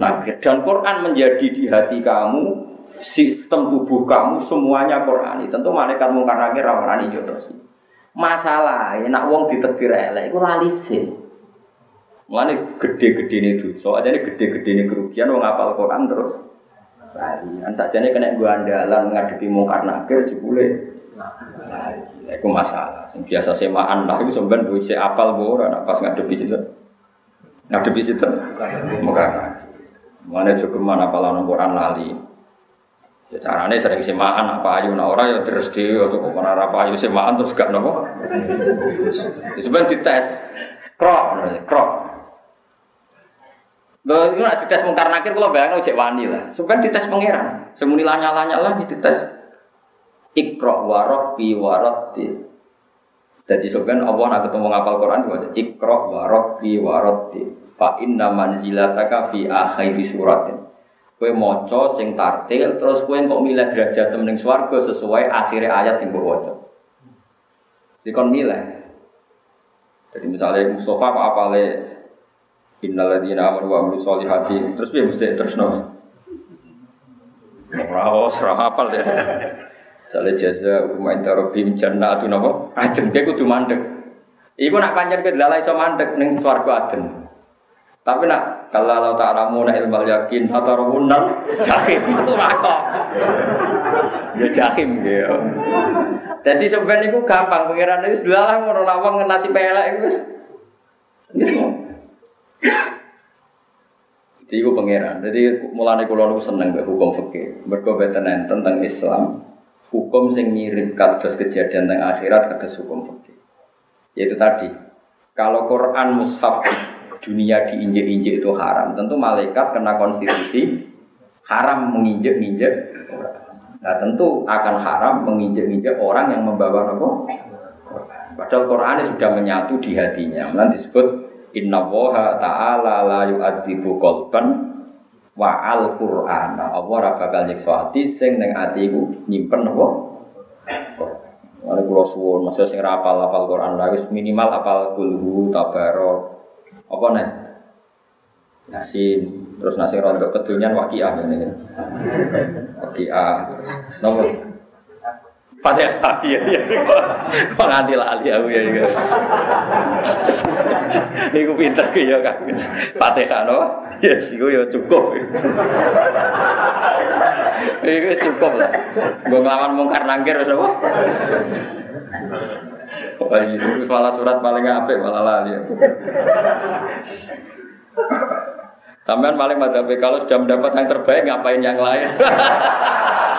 nah dan Quran menjadi di hati kamu, sistem tubuh kamu semuanya Quran. Tentu malaikat mungkar nakir rawan jodoh sih. Masalah, nak wong ditetir elek, itu lali sih. Mulane gede-gede ini tuh, soalnya gede-gede ini kerugian, wong apal Quran terus lari. Kan sajane kena gua andalan ngadepi mungkar nakir jebule lari. Iku masalah. Sing biasa semaan lah iku sampean duwe sik apal apa ora pas ngadepi situ. Ngadepi situ nakir. Mana cukup mana apalan Quran lali. Ya carane sering semaan apa ayu nah ora ya terus dhewe atau kok ora apa ayu semaan terus gak nopo. Ya sebenarnya dites. Krok, krok. Lho, itu nak dites mungkar nakir kalau bayang cek wani lah. Sebenarnya dites pangeran. Semuni lanya lanya lah dites. Ikro warok bi waroti. Jadi sebenarnya Allah nak ketemu ngapal Quran aja. Ikro warok bi waroti. Fa inna manzilataka fi akhiri suratin. Kue moco sing tartil terus kue kok milih derajat temening swarga sesuai akhirnya ayat sing mbok waca. Sikon milih. Jadi misalnya Mustafa kok apale Innal ladzina amanu wa amilus solihati. Terus piye mesti terus no. Ora ora hafal deh. Sale jaza umma inta rabbim jannatu napa? Aden kowe kudu mandek. Iku nak pancen kowe lalai iso mandek ning swarga aden. Tapi nak kalau Allah ta'alamu na ilmal yakin atau rawunan jahim itu kok. Ya jahim gitu. Jadi sebenarnya itu gampang pengiran itu sudah lah ngono lawang nasi pelek itu. Ini semua. Jadi itu pangeran. Jadi mulane kula niku seneng hukum fikih. Mergo beten tentang Islam, hukum sing mirip kados kejadian tentang akhirat kados hukum fikih. Yaitu tadi, kalau Quran mushaf dunia diinjek-injek itu haram, tentu malaikat kena konstitusi haram menginjek-injek Nah tentu akan haram menginjek-injek orang yang membawa apa? Padahal Quran sudah menyatu di hatinya. Nanti disebut Inna woha ta'ala la yu'adzibu kolban wa al Qur'an. Allah ora bakal nyiksa ati sing ning atiku nyimpen apa? Mari kula suwun, masa sing ora apal-apal Quran wis minimal apal kulhu tabaro. Apa nih? Yasin. Terus nasi rondo kedunian wakiah ini. Wakiah. Nomor Fatihah iya iya. Kok nganti lali aku ya iki. Niku pinter ki ya Kang. Fatihah no. Ya siku ya cukup. Iku cukup lah. Gue ngelawan mungkar nangkir apa? Wah, itu salah surat paling apik malah lali. Sampean paling madhab kalau sudah mendapat yang terbaik ngapain yang lain?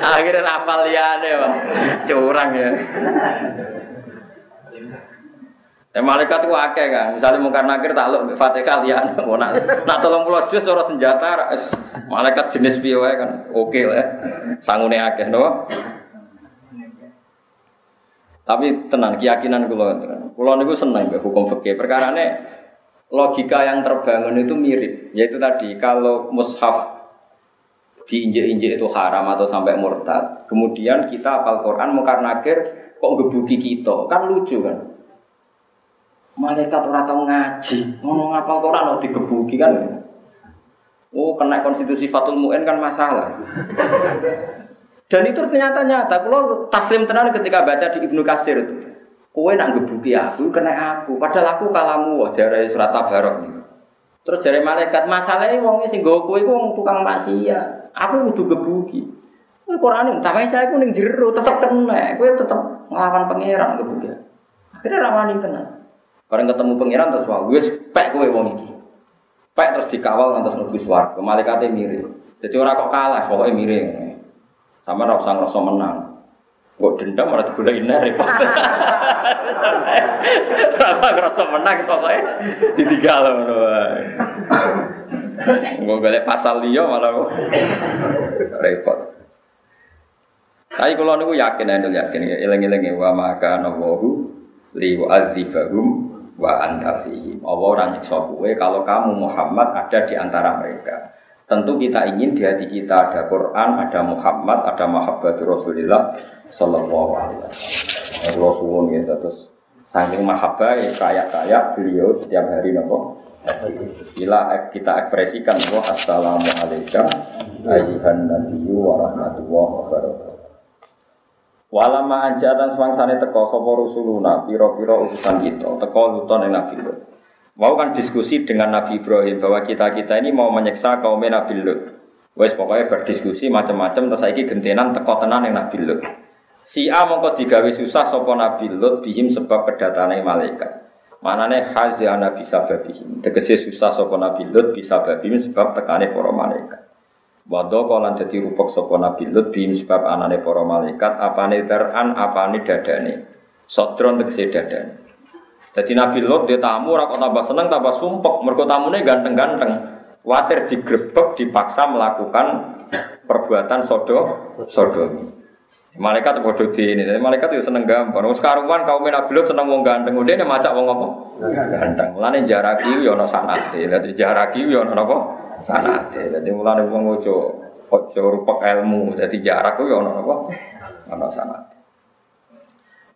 Akhirnya rapal liane, Pak. Curang ya. Ya malaikat itu akeh kan. Misalnya mungkar nakir takluk Fatihah lian mau nak pulau jus cara senjata malaikat jenis piye kan. Oke lah. Sangune akeh no. Tapi tenang keyakinan kula kula niku seneng mbek hukum fikih. Perkarane logika yang terbangun itu mirip, yaitu tadi kalau mushaf diinjek-injek itu haram atau sampai murtad. Kemudian kita apal Quran mungkar nakir kok gebuki kita, kan lucu kan? Malaikat orang tahu ngaji, ngomong ngapal Quran mau digebuki kan? Oh, kena konstitusi Fatul Mu'in kan masalah. Dan itu ternyata nyata. Kalau taslim tenan ketika baca di Ibnu Kasir itu, kowe nak gebuki aku, kena aku. Padahal aku kalamu, wah jari surat tabarok. Terus jari malaikat, masalahnya wongnya sing gue kowe wong tukang maksiat. Aku butuh gebuki. Quran tapi saya aku ning jero tetap kena, kowe tetap ngelawan pangeran gebuki. Akhirnya rawani tenan. Bareng ketemu pangeran terus wah, gue pek kowe wong iki. Pek terus dikawal ngantos mlebu swarga. Malaikate mirip. Jadi orang kok kalah, pokoknya mirip. Sama ora usah ngrasa menang. Kok dendam malah digoleki repot. Ora ngrasa menang pokoknya ditinggal ngono Nggak golek pasal liya malah kok repot. Tapi kalau niku yakin, anda yakin, eling-eling wa maka nawahu li wa'adzibahum wa anta fihim. Allah orang nyiksa kalau kamu Muhammad ada di antara mereka. Tentu kita ingin di hati kita ada Quran, ada Muhammad, ada mahabbatur Rasulullah sallallahu alaihi wasallam. Allah suwun ya terus saking mahabbah kaya-kaya beliau setiap hari nopo Bila kita ekspresikan bahwa Assalamualaikum ayuhan nabiyyu wa rahmatullahi wa barakatuh. Walama anjatan semangsane teko sapa rusuluna pira-pira utusan kita, teko luton ing Nabi Lut. Mau kan diskusi dengan Nabi Ibrahim bahwa kita-kita ini mau menyiksa kaum Nabi Lut. Wes pokoknya berdiskusi macam-macam terus saiki gentenan teko tenan ing Nabi Lut. Si A mongko digawe susah sapa Nabi Lut bihim sebab kedatane malaikat. Manane hazana bisa babihim. Tegese susah sapa Nabi Lut bisa babihim sebab tekane para malaikat. Wado kolan dadi rupek sapa Nabi Lut bim sebab anane para malaikat apane teran apane dadane. Sodron tegese dadane. Jadi Nabi Lut dia tamu ora tambah seneng tambah sumpek mergo tamune ganteng-ganteng. Watir digrebek dipaksa melakukan perbuatan sodo sodomi. Malaikat bodoh di ini, jadi malaikat itu seneng gampang. Wong karuan kaum Nabi Lut seneng wong ganteng, udah ini macak wong apa? Ganteng. Mulane jaraki yo ana sanate, dadi jaraki yo ana apa? sanate. Jadi mulane wong ojo ojo rupek ilmu. Jadi jarak ya ono apa? Ono sanate.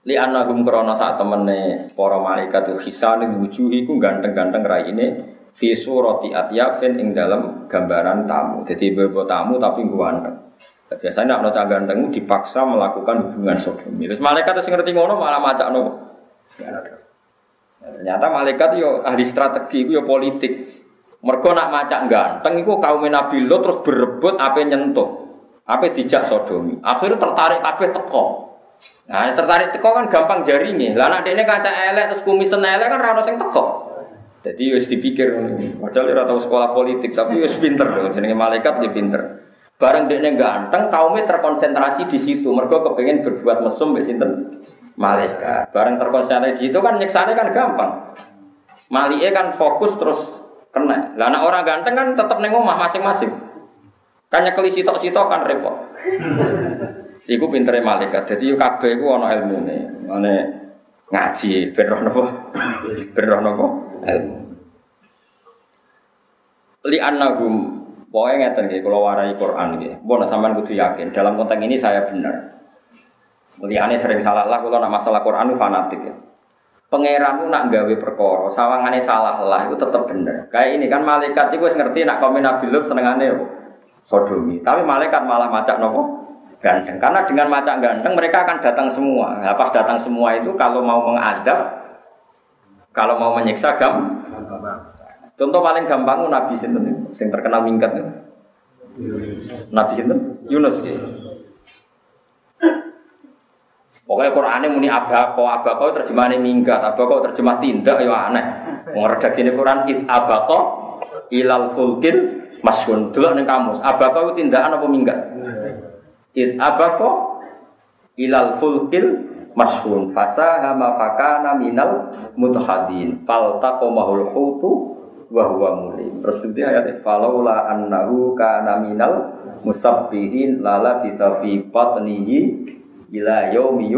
Li anagum krana sak temene para malaikat hisane wujuhi ku ganteng-ganteng raine fi surati atyafin ing dalam gambaran tamu. Jadi bebo tamu tapi ganteng. Biasanya nak nota ganteng dipaksa melakukan hubungan sodomi. Terus malaikat sing ngerti ngono malah macak nopo. Ternyata malaikat yo ahli strategi, yo politik. Mergo nak macak ganteng iku kaum Nabi Lot terus berebut apa nyentuh. Apa dijak sodomi. Akhirnya tertarik kabeh teko. Nah, tertarik teko kan gampang jaringnya. Lah nak dene kaca elek terus kumisen elek kan ra ono sing teko. Jadi wis dipikir padahal ora tahu sekolah politik tapi wis pinter jenenge malaikat dia pinter. Bareng dekne ganteng kaumnya terkonsentrasi di situ. Mergo kepengen berbuat mesum mbek sinten? Malaikat. Bareng terkonsentrasi di situ kan nyeksane kan gampang. Malike kan fokus terus Kena. Lah anak orang ganteng kan tetap neng omah masing-masing. Kan nyekeli sitok-sitok kan repot. Iku pintere malaikat. Jadi yo kabeh iku ana ilmune. Ngene ngaji ben roh napa? Ben roh napa? Ilmu. Li annahum Pokoknya ngeten nggih kula warai Quran nggih. Mbon sampean kudu yakin dalam konteks ini saya benar. Muliane sering salah lah kula nak masalah Quran fanatik ya. pangeran nak gawe perkara, sawangane salah lah itu tetap bener. Kayak ini kan malaikat itu ngerti nak komen Nabi Lut senengane apa? Sodomi. Tapi malaikat malah macak nopo? Ganteng. Karena dengan macak ganteng mereka akan datang semua. Nah, pas datang semua itu kalau mau mengadab, kalau mau menyiksa gam, Contoh paling gampang Nabi sinten sing terkenal minggat. Nabi sinten? Yunus ya. Pokoknya Qurannya muni abako, abako terjemahannya minggat, abako terjemah tindak ya aneh. Wong redaksi ini Quran if abako ilal fulkin masyun. Dulu nih kamus, abako itu tindakan apa minggat? If abako ilal fulkin masyun. Fasa hama fakana minal mutahadin. Faltaqomahul hutu wa huwa mulim. Terus itu ayat falaula annahu kana minal musabbihin lala bisa fi batnihi ila yaumi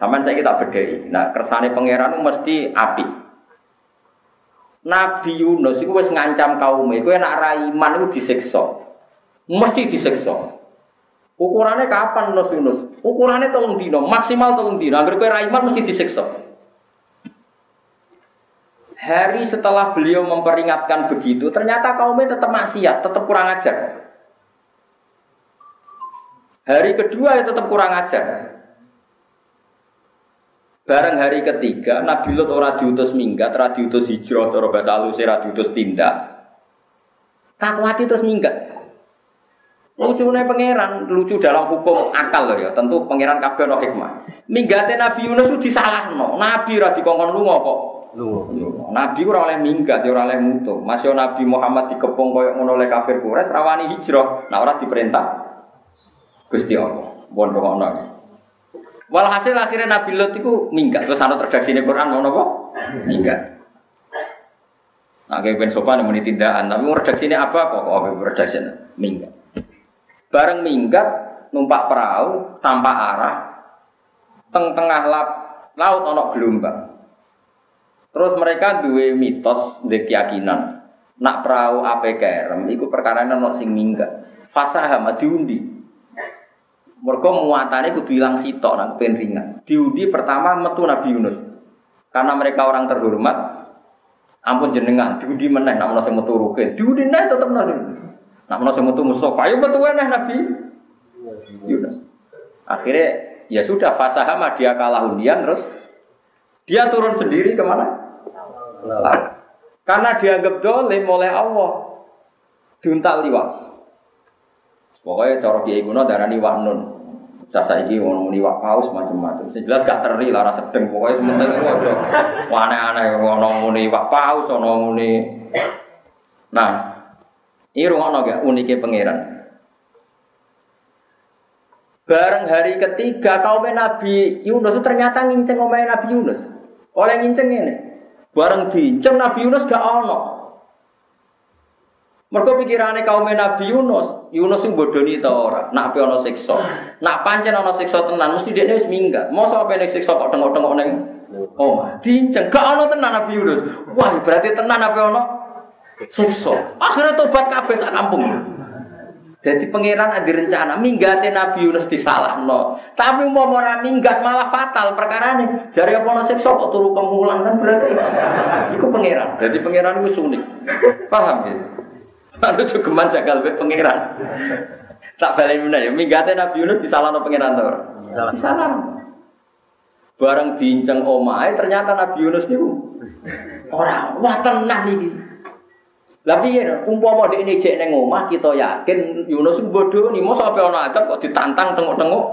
Saman saya kita bedai. Nah, kersane pangeran mesti api. Nabi Yunus itu wis ngancam kaum itu enak raiman itu disiksa. Mesti disiksa. Ukurannya kapan Yunus Yunus? Ukurannya tolong dino, maksimal tolong dino. Agar kue raiman mesti disiksa. Hari setelah beliau memperingatkan begitu, ternyata kaumnya tetap maksiat, tetap kurang ajar. Hari kedua ya tetap kurang ajar. Bareng hari ketiga, Nabi Lot ora diutus minggat, ora diutus hijrah, cara bahasa halus ora diutus tindak. Kakuati terus minggat. Lucunya pangeran, lucu dalam hukum akal loh ya. Tentu pangeran kabeh no hikmah. Minggatnya Nabi Yunus itu disalah no. Nabi ora dikongkon lunga kok. Nabi ora oleh minggat, ya ora oleh mutu. Masih Nabi Muhammad dikepung koyo ngono oleh kafir Quraisy rawani hijrah. Nah ora diperintah Gusti Allah. Bon ngono. Walhasil akhirnya Nabi Lot itu minggat. Terus ana redaksi ini Quran ngono apa? Minggat. Nah, kayak ben sopan muni tindakan, tapi mau redaksi ini apa kok? Kok redaksi minggat. Bareng minggat numpak perahu tanpa arah teng tengah lap, laut ono gelombang. Terus mereka duwe mitos, duwe keyakinan. Nak perahu ape kerem, iku perkara ono sing minggat. Fasaham diundi. Mergo muatannya kudu hilang sitok nang pen ringan. Diundi pertama metu Nabi Yunus. Karena mereka orang terhormat, ampun jenengan diundi meneh nak menawa sing metu ruke. Diundi neh tetep nabi. Nak menawa sing metu Mustafa, ayo metu neh Nabi Yunus. Akhirnya ya sudah fasahama dia kalah undian terus dia turun sendiri ke mana? Laut. Karena dianggap dolim oleh Allah. Diuntal liwat. Pokoknya cara kiai kuno darani nun. Sasa iki ngono muni wak paus macam-macam. Sing jelas gak terli lara sedeng pokoknya sementing ojo. Aneh-aneh ngono muni wak paus ono muni. Nah, ini gak uniknya pangeran. Bareng hari ketiga kaum Nabi Yunus ternyata nginceng omahe Nabi Yunus. Oleh nginceng ini. Bareng diinceng Nabi Yunus gak ono. Mereka pikirannya kaum Nabi Yunus, Yunus yang bodoni ta ora, nak ape ono siksa. Nak pancen ono siksa tenan mesti dia wis minggat. Mosok apa nek siksa kok tengok-tengok ning omah. Diinceng gak ono tenan Nabi Yunus. Wah, berarti tenan apa ono siksa. Akhirnya tobat kabeh sak kampung. Jadi pangeran ada rencana minggatnya Nabi Yunus disalah no. Tapi mau orang minggat malah fatal perkara ini. Jari apa nasi kok turu kemulan kan berarti. Itu pangeran. Jadi pangeran itu sunik. Paham ya? Lalu juga jagal be pangeran. Tak balik mana ya. Minggatnya Nabi Yunus disalah no pangeran tuh. Disalah. Barang diinceng omai ternyata Nabi Yunus nih orang wah tenang nih. Tapi ya, umpama di ini cek neng omah kita yakin Yunus bodoh nih, mau sampai orang adab kok ditantang tengok-tengok.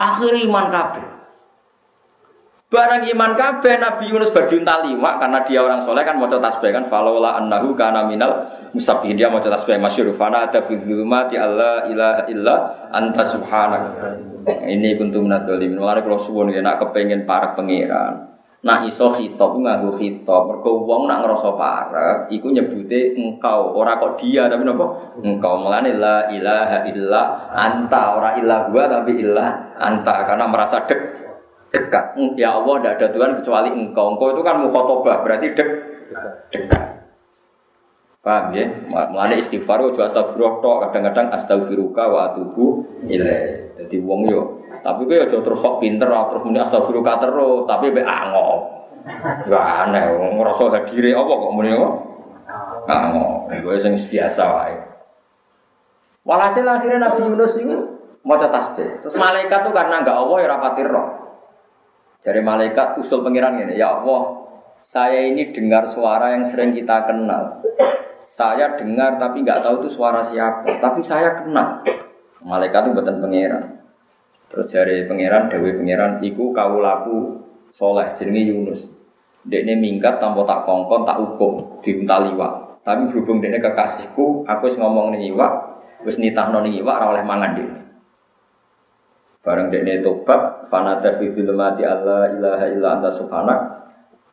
Akhir iman kabeh. Barang iman kabeh Nabi Yunus berjunta lima karena dia orang soleh kan mau tasbih kan falola annahu kana minal musabbihin dia mau tasbih masyhur fana ada fi dzulumati alla ilaha illa anta subhanak. Ini kuntum minadzalim. Mulane kalau suwun nak kepengen para pangeran. Nak iso khitab nganggo khitab. Mergo wong nak ngrasa parek iku nyebute engkau, ora kok dia tapi napa? Engkau. Mulane la ilaha illa anta, ora ilah gua tapi illa anta karena merasa dek dekat. Ya Allah, tidak ada Tuhan kecuali engkau. Engkau itu kan mukhotobah, berarti dek dekat. Paham ya? Mulane istighfar ojo astagfirullah tok, kadang-kadang astaghfiruka wa atubu ilaih. Dadi wong yo tapi kowe aja terus sok pinter terus muni astagfirullah terus, tapi be angop. Ya aneh, ngrasa hadire apa kok muni kok? Angop. Kowe sing biasa wae. Walhasil akhirnya Nabi Yunus ini mau tasbih. Terus malaikat tuh karena enggak Allah ya rapatir roh. Jadi malaikat usul pengiran ini, ya Allah, saya ini dengar suara yang sering kita kenal. Saya dengar tapi nggak tahu itu suara siapa. Tapi saya kenal. Malaikat itu buatan pangeran. Terus dari pangeran, dewi pangeran, iku kau laku soleh jenenge Yunus. Dekne minggat tanpa tak kongkon tak hukum diuntal iwak. Tapi berhubung dekne kekasihku, aku wis ngomong ning iwak, wis nitahno ning iwak oleh mangan dekne. Bareng dekne tobat, fanata fi zulumati Allah ilaha illa anta subhanak.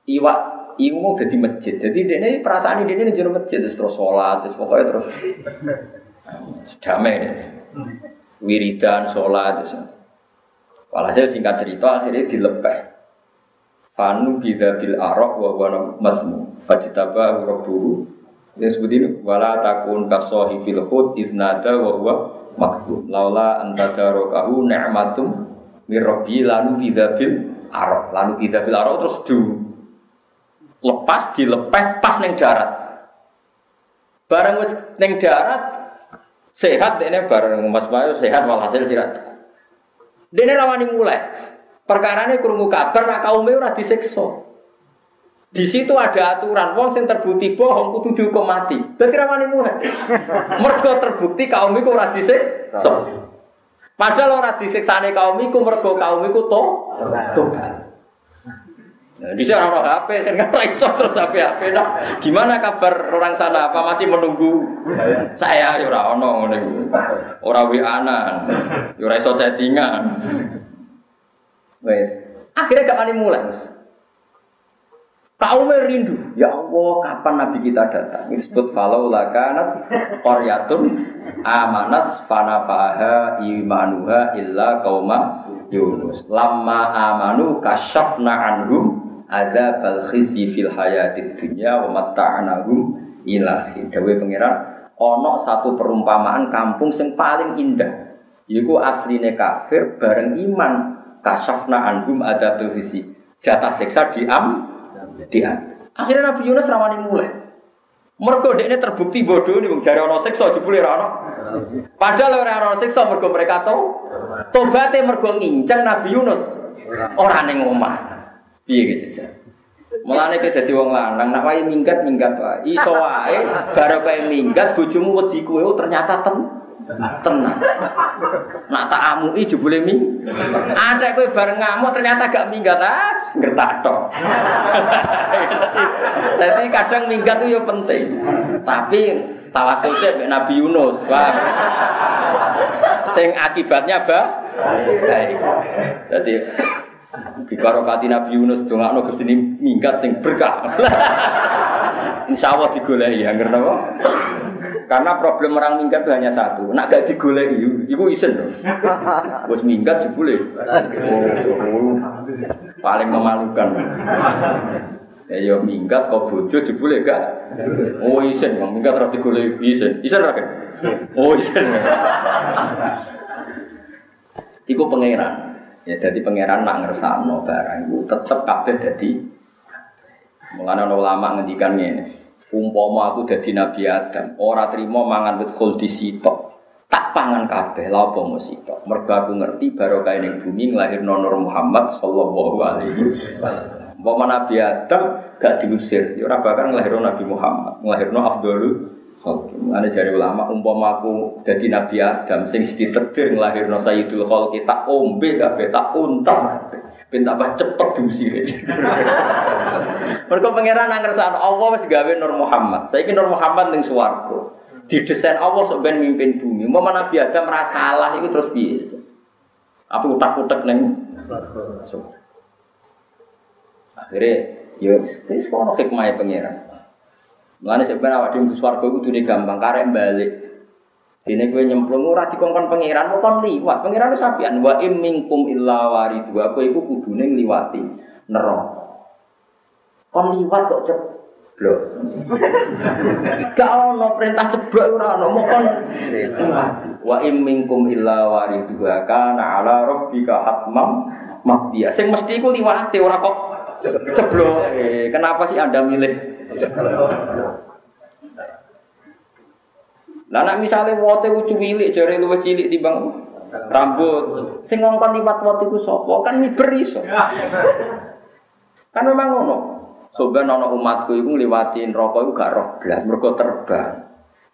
Iwak iku mau jadi masjid. Jadi ini perasaan ini ini jadi masjid terus terus sholat, terus pokoknya terus damai. Wiridan sholat terus. Walhasil singkat cerita akhirnya dilepeh. Fanu bida bil arok wa wana mazmu fajtaba rabbuhu ya sebut ini wala takun kasohi fil hud idnada wa huwa makzum laula antadarokahu ni'matum mirrobi lalu bida bil arok lalu bida bil arok terus du lepas dilepeh pas neng darat. Barang wis neng darat sehat ini bareng Mas Bayu sehat walhasil sirat. Dene rawani mulai. Perkara ini kurungu kabar nak kaum ora disiksa. Di situ ada aturan, wong sing terbukti bohong kudu dihukum mati. Berarti rawani mulai. Mergo terbukti kaum iku ora disiksa. Padahal ora disiksane kaum iku mergo kaum iku to tobat. Nah, di sana orang HP, kan nggak terus HP HP. Nah, gimana kabar orang sana? Apa masih menunggu saya? Ya orang ono, orang wianan, ya orang iso chattingan. Wes, akhirnya gak mulai. Kaum rindu, ya Allah, kapan Nabi kita datang? Disebut falau lakanat koryatun amanas fanafaha imanuha illa kauma Yunus. Lama amanu kasyafna anhum ada bal khizi fil hayatid dunya wa mata'anahum ilahi. Dawe pangeran ono satu perumpamaan kampung sing paling indah. Yiku asline kafir bareng iman kasafna anhum ada bal khizi. Jatah siksa diam diam. Akhirnya Nabi Yunus rawani mulai. Mergo ini terbukti bodoh nih, jare ana siksa jebule ana. Padahal ora ana siksa mergo mereka tahu tobaté mergo nginceng Nabi Yunus. Ora ning omah. Piye gitu jajan? Mulane kowe dadi wong lanang, nak wae minggat minggat wae. Iso wae baru kowe minggat bojomu wedi kowe oh, ternyata ten tenang. Nak tak amui jebule ming. Ada kowe bareng ngamuk ternyata gak minggat ah, ngertak tok. Jadi kadang minggat itu ya penting. Tapi tawasul cek Nabi Yunus, Wah. Sing akibatnya apa? Baik. Jadi Bibarokati Nabi Yunus dongakno Gusti minggat sing berkah. Insya Allah digoleki ya ngerti apa? Karena problem orang minggat itu hanya satu. Nak gak digoleki iku isen lho. Wis minggat jebule. Oh, paling memalukan. Ya yo minggat kok bojo jebule gak. Oh isen, minggat terus digoleki isen. Isen ra Oh isen. Iku pangeran. Ya jadi pangeran nak ngersakno barang itu tetep jadi Mengenai ulama ngendikan ini, umpama aku jadi Nabi Adam, ora terima mangan wit di sitok, tak pangan kabeh, lha apa sitok. Mergo aku ngerti barokah ning bumi nglahirno Nur Muhammad sallallahu alaihi wasallam. Umpama Nabi Adam gak diusir, ya ora bakal Nabi Muhammad, nglahirno Abdul Khalqi. Ada jari ulama umpama aku jadi Nabi Adam sing ditetir nglahirno Sayyidul Khalqi tak ombe kabeh tak untal kabeh. Ben tambah cepet diusir. Mergo pangeran nang kersane Allah wis gawe Nur Muhammad. Saiki Nur Muhammad ning swarga. Didesain Allah sok ben mimpin bumi. Umpama Nabi Adam merasa salah itu terus piye? Apa utak-utak ning swarga. Akhirnya ya wis kono hikmah pangeran. Mulane sebenarnya awak dhewe swarga iku dune gampang karek balik. Dene kowe nyemplung ora dikongkon pangeran kon liwat. Pangeran wis sapian wa im minkum illa waridu. Kowe iku kudune ngliwati neraka. Kon liwat kok cep Blok. Gak ono perintah ceblok ora ono, mokon wa im minkum illa waridha kana ala rabbika hatmam maqdiya. Sing mesti iku liwate ora kok ceblok. Eh, kenapa sih Anda milih Lah nek misale wote lucu cilik jare luwih cilik timbang rambut. Sing ngongkon liwat wote sapa? Kan miber iso. Kan memang ngono. Soben ana umatku iku ngliwati neraka iku gak roh blas mergo terbang.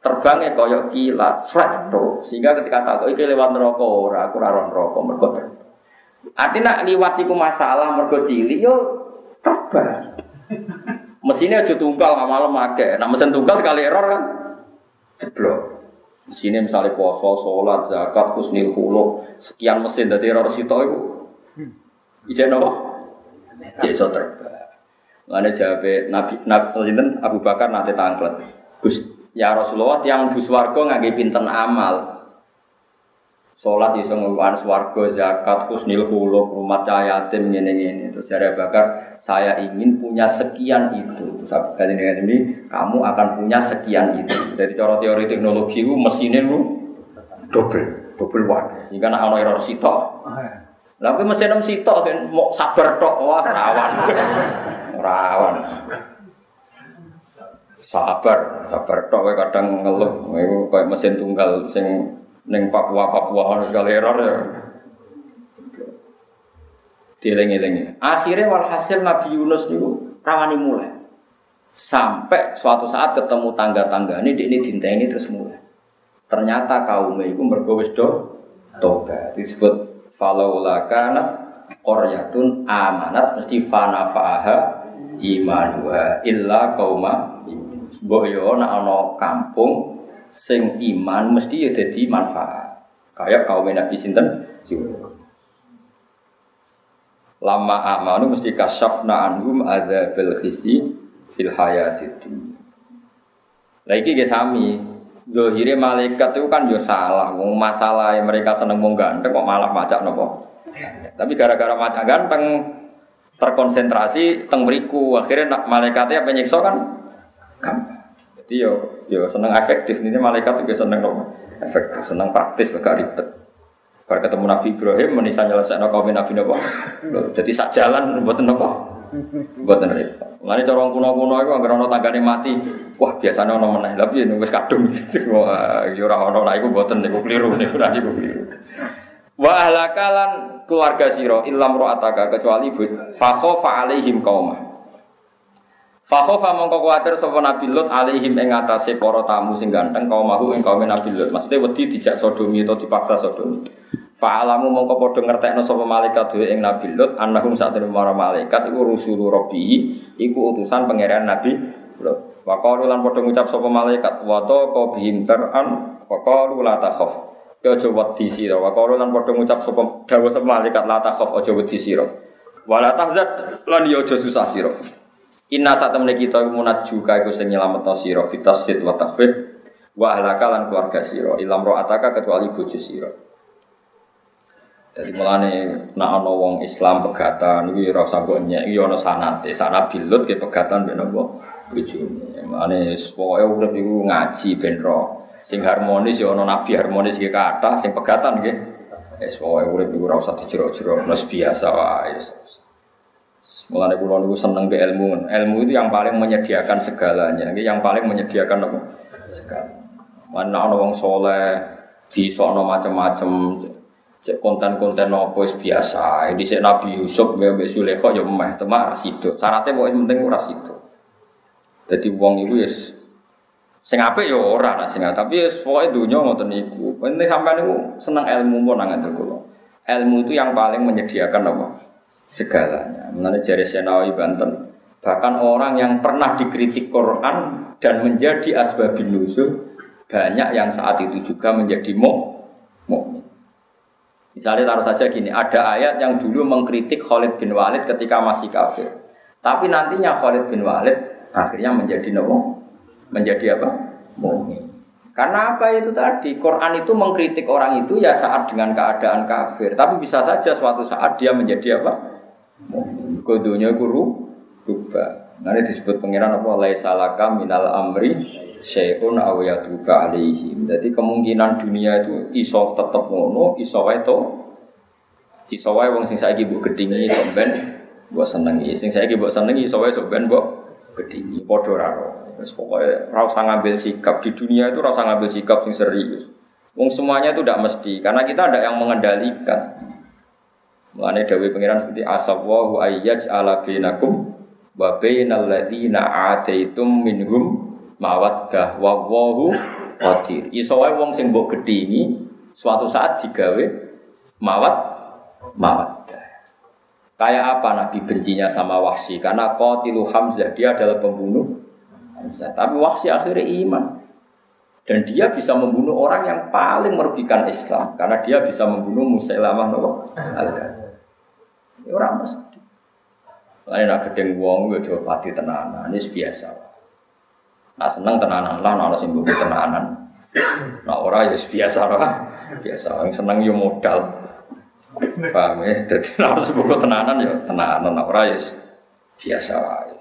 Terbangnya kaya kilat, flat to. Sehingga ketika tak iki lewat neraka ora, aku ora roh neraka terbang. Artinya liwat iku masalah mergo cilik yo terbang. Mesinnya aja tunggal nggak malam akeh. Nah mesin tunggal sekali error kan jeblok. Mesinnya misalnya puasa, sholat, zakat, kusnil khuluq, sekian mesin dari error situ itu. Ijen apa? Iso terbang. Lalu jawab Nabi, Nabi Abu Bakar nanti tangklet. Gus, ya Rasulullah yang bus warga nggak pinten amal. Sholat iso ngeluan swarga, zakat, husnil huluk, rumah cahaya tim ini ini. Terus saya Bakar, saya ingin punya sekian itu. Terus kali ini, ini kamu akan punya sekian itu. Dari cara teori teknologi itu mesinnya lu double, double watt. Sehingga nak ono error sitok. Lalu mesin enam sitok kan mau sabar tok wah rawan. rawan. Sabar, sabar tok kadang ngeluh. Kayak mesin tunggal sing neng Papua Papua harus sekali error ya. Dieling-eling. Akhirnya walhasil Nabi Yunus itu rawani mulai. Sampai suatu saat ketemu tangga-tangga ini, ini ini terus mulai. Ternyata kaum itu bergowes do toga. Disebut falaula kanat koryatun amanat mesti fanafaha imanwa illa kauma Mbok yo ana kampung sing iman mesti ya jadi manfaat. Kayak kaum Nabi sinten Lama amanu mesti kasyafna anhum adzabil khizi fil hayatid dunya. Lah iki sami. Malaikat itu kan yo salah. Wong masalah mereka seneng wong ganteng kok malah macak nopo. Tapi gara-gara macak ganteng terkonsentrasi teng mriku akhirnya malaikatnya apa nyiksa kan gampang. Jadi yo yo seneng efektif ini malaikat juga seneng nopo efektif, seneng praktis gak ribet. Bar ketemu Nabi Ibrahim menisa nyelesaikan kaum Nabi nopo. Jadi sak jalan buat nopo. Buat ribet. Mulane cara kuno-kuno iku anggere ana tanggane mati, wah biasanya ana meneh. Tapi ya wis kadung. Wah, yo ora ana lha iku mboten niku keliru niku ora niku keliru. Wa ahlakalan keluarga sira illam ro'ataka kecuali but fa khofa alaihim qaumah. Fakhofa mongko kuwatir sapa Nabi Lut alaihim ing atase para tamu sing ganteng kaum mahu ing kaum Nabi Lut. Maksudnya wedi dijak sodomi atau dipaksa sodomi. Fa'alamu mongko padha ngertekno sapa malaikat dhewe ing Nabi Lut annahum satene para malaikat iku rusulu rabbihi iku utusan pangeran Nabi Lut. Wa qalu lan padha ngucap sapa malaikat wa ta bihim tar'an wa qalu la takhaf. Aja wedi sira. Wa qalu lan padha ngucap sapa dawuh sapa malaikat la takhaf aja wedi sira. Wa la tahzan lan ya aja susah sira. Inna saat temen kita munat juga iku sing nyelametno sira bitasid wa takhfid wa ahlaka lan keluarga sira ilam ataka kecuali bojo sira. Jadi mulane nak ana wong Islam pegatan iki ora usah kok nyek iki ana sanate, sana bilut ke pegatan ben apa bojone. Mulane pokoke urip iku ngaji ben ro. Sing harmonis ya ana nabi harmonis iki kata sing pegatan nggih. Wis pokoke urip iku ora usah dijero-jero, wis biasa wae. Mulane kula niku seneng be ilmu. Ilmu itu yang paling menyediakan segalanya. Yang paling menyediakan apa? Segala. Mana ana wong soleh di sono macam-macam konten-konten wis biasa. Di sik Nabi Yusuf mbek Sulekho ya meh temak ra. Syaratnya pokoke penting ora sido. Dadi wong iku wis sing apik ya ora nah sing tapi wis pokoke donya ngoten niku. Penting sampean niku seneng ilmu pun nang kula. Ilmu itu yang paling menyediakan apa? Segalanya. Mengenai jari Senawi Banten. Bahkan orang yang pernah dikritik Quran dan menjadi asbabin nuzul banyak yang saat itu juga menjadi mukmin. Misalnya taruh saja gini, ada ayat yang dulu mengkritik Khalid bin Walid ketika masih kafir. Tapi nantinya Khalid bin Walid akhirnya menjadi nopo, menjadi apa? Mukmin. Karena apa itu tadi? Quran itu mengkritik orang itu ya saat dengan keadaan kafir. Tapi bisa saja suatu saat dia menjadi apa? Kodonya guru rubah. Nanti disebut pangeran apa laisa laka minal amri syai'un aw yatuba alaihim. Jadi kemungkinan dunia itu iso tetep ngono, iso to. Iso wae wong sing saiki mbok gedhingi iso ben mbok senengi. Sing saiki mbok senengi iso wae sok ben mbok gedhingi. Padha ra pokoke ora usah ngambil sikap di dunia itu ora usah ngambil sikap sing serius. Wong semuanya itu tidak mesti karena kita ada yang mengendalikan. Mengenai Dawi Pengiran seperti asawwahu ayyaj ala bainakum wa bainal ladzina ataitum minhum mawaddah wa wahu qadir. Iso wae wong sing mbok gedhingi suatu saat digawe mawat mawaddah. Kayak apa Nabi bencinya sama Wahsy? Karena qatilu Hamzah dia adalah pembunuh Hamzah. Tapi Wahsy akhirnya iman. Dan dia bisa membunuh orang yang paling merugikan Islam karena dia bisa membunuh Musailamah al-Kadzdzab. Ya orang mesti. Lain nak gedeng wong ya coba pati tenanan, ini biasa. Nah seneng tenanan lah, nah sing mbok tenanan. Nah ora ya biasa lah, biasa. Yang seneng yo ya modal. Paham ya? Jadi harus buku tenanan ya tenanan, ora ya biasa wae.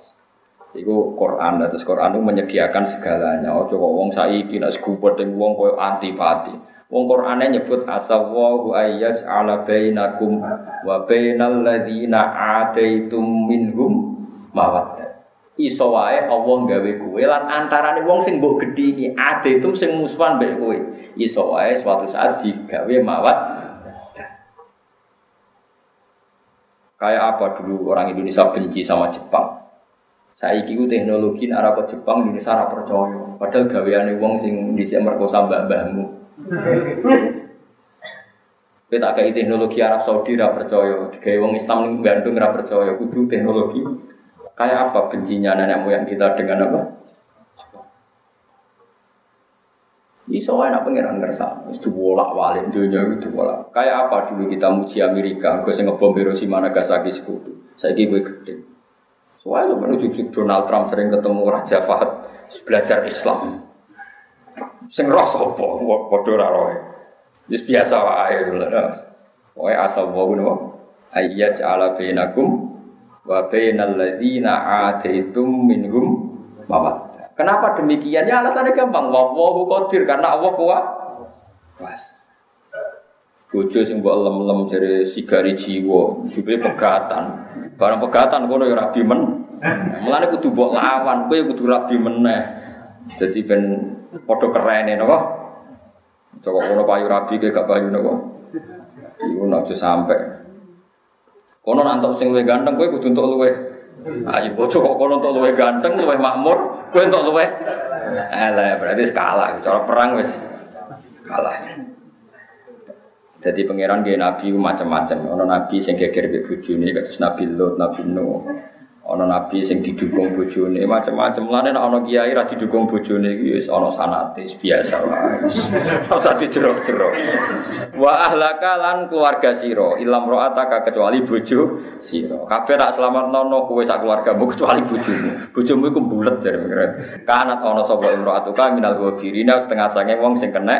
Iku Quran, terus Quran itu menyediakan segalanya. Oh coba wong saiki nek sekupet wong koyo antipati. Wong Qur'ane nyebut asawwahu ayyaj ala bainakum wa bainal ladzina ataitum minhum mawaddah. Iso wae Allah gawe kowe lan antarane wong sing mbok gedhingi ataitum sing musuhan mbek kowe. Iso wae suatu saat digawe mawat. Kayak apa dulu orang Indonesia benci sama Jepang? Saiki ku teknologi arah ke Jepang Indonesia ora percaya. Padahal gaweane wong sing dhisik merkosa mbah-mbahmu. Kita kayak teknologi Arab Saudi ra percaya, kayak wong Islam ning Bandung ra percaya, kudu teknologi. Kayak apa bencinya nenek moyang kita dengan apa? Iso wae nak pangeran ngersa, wis diwolak-walik dunia itu diwolak. Kayak apa dulu kita muji Amerika, gue sing ngebom Hiroshima Nagasaki sekutu. Saiki gue gede. Soalnya menuju Donald Trump sering ketemu Raja Fahad belajar Islam. Sing roh sapa? Padha ora roh. Wis biasa wae lho. Pokoke asal wae napa? Ayyaj ala bainakum wa bainal ladzina ataitum minhum mawaddah. Kenapa demikian? Ya alasannya gampang. Wallahu qadir karena Allah kuat. Pas. Bojo sing mbok lem-lem jare sigari jiwa, jupune pegatan. Barang pegatan kono ya rabi men. Mulane kudu mbok lawan, kowe kudu rabi meneh. Jadi ben padha kerene napa? Coba kono payu rabi ke gak payu napa? Iku aja sampe. Kono nantok sing luwih ganteng kowe kudu entuk luwih. Ayo bojo kok kono entuk luwih ganteng, luwih makmur, kowe entuk luwih. Alah berarti kalah, cara perang wis kalah. Jadi pangeran gaya nabi macam-macam. Ono nabi sing geger mbek bojone kados Nabi Lot, Nabi Nuh. Ono nabi sing didukung bojone macam-macam. Lane nek ono kiai ra didukung bojone iki wis ana sanate biasa wae. Ora dijerok-jerok. Wa ahlaka lan keluarga sira ilam ro'ataka kecuali bojo sira. Kabeh tak nono kowe sak keluargamu kecuali bojomu. Bojomu iku bulet jare pengiran. Kanat ana sapa imro'atuka minal ghafirina setengah sange wong sing kena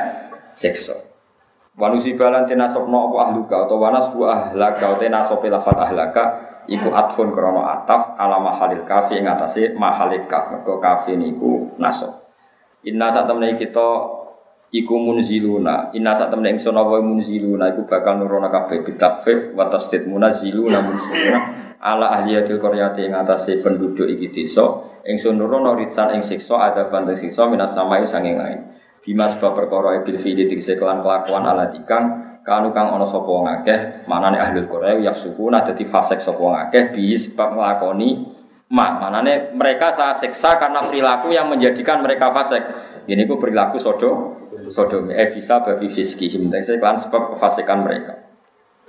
siksa. Wanusi balan tenasopno apa ahluka atau wanas bu ahlaka atau tenasope lafat ahlaka iku atfun krono ataf ala mahalil kafi ing atase mahalil kaf. Mergo kafi niku naso inna sak temne kita iku munziluna. Inna sak temne ingsun apa munziluna iku bakal nurono kabeh bitafif wa tasdid munziluna munziluna ala ahliyatil qaryati ing atase penduduk iki desa. Ingsun nurono ritsan ing siksa ada bandeng siksa minas samai sanging lain bimas bab perkara bil fi'li dikse kelakuan ala dikang kanu kang ana sapa wong akeh manane ahli Korea yafsukuna dadi fasik sapa wong akeh bi sebab nglakoni ma manane mereka saya siksa karena perilaku yang menjadikan mereka fasik. Ini ku perilaku sodo sodo. Eh bisa babi fiski. Saya kan sebab kefasikan mereka.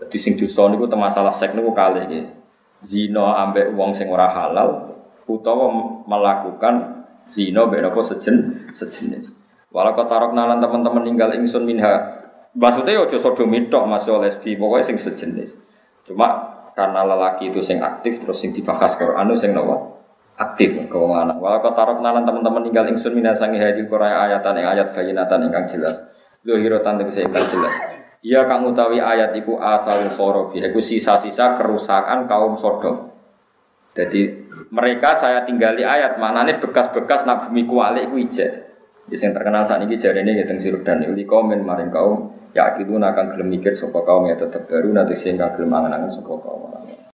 Jadi sing dosa niku masalah seks niku kali iki zina ambek wong sing ora halal utawa melakukan zina mbek apa sejen sejenis. Walau kotarok nalan teman-teman tinggal ingsun minha Maksudnya ojo sodomi tok masih lesbi, pokoknya sing sejenis. Cuma karena lelaki itu sing aktif terus sing dibahas ke anu sing nawa aktif wong lanang. Walau kau taruh nanan teman-teman tinggal ingsun minasangi haji korea ayatan yang ayat bayinatan ingkang jelas. Zuhirotan tegese ingkang jelas. Iya kang utawi ayat iku asalul khorobi, iku sisa-sisa kerusakan kaum Sodom. Jadi mereka saya tinggali ayat maknanya bekas-bekas nak bumi kuali iku ijek. Ya sing terkenal saat ini jari ini ngitung sirudan ini komen maring kaum ya itu akan gelem mikir sapa kaum ya tetep baru nanti sing gelem angan-angan sapa kaum.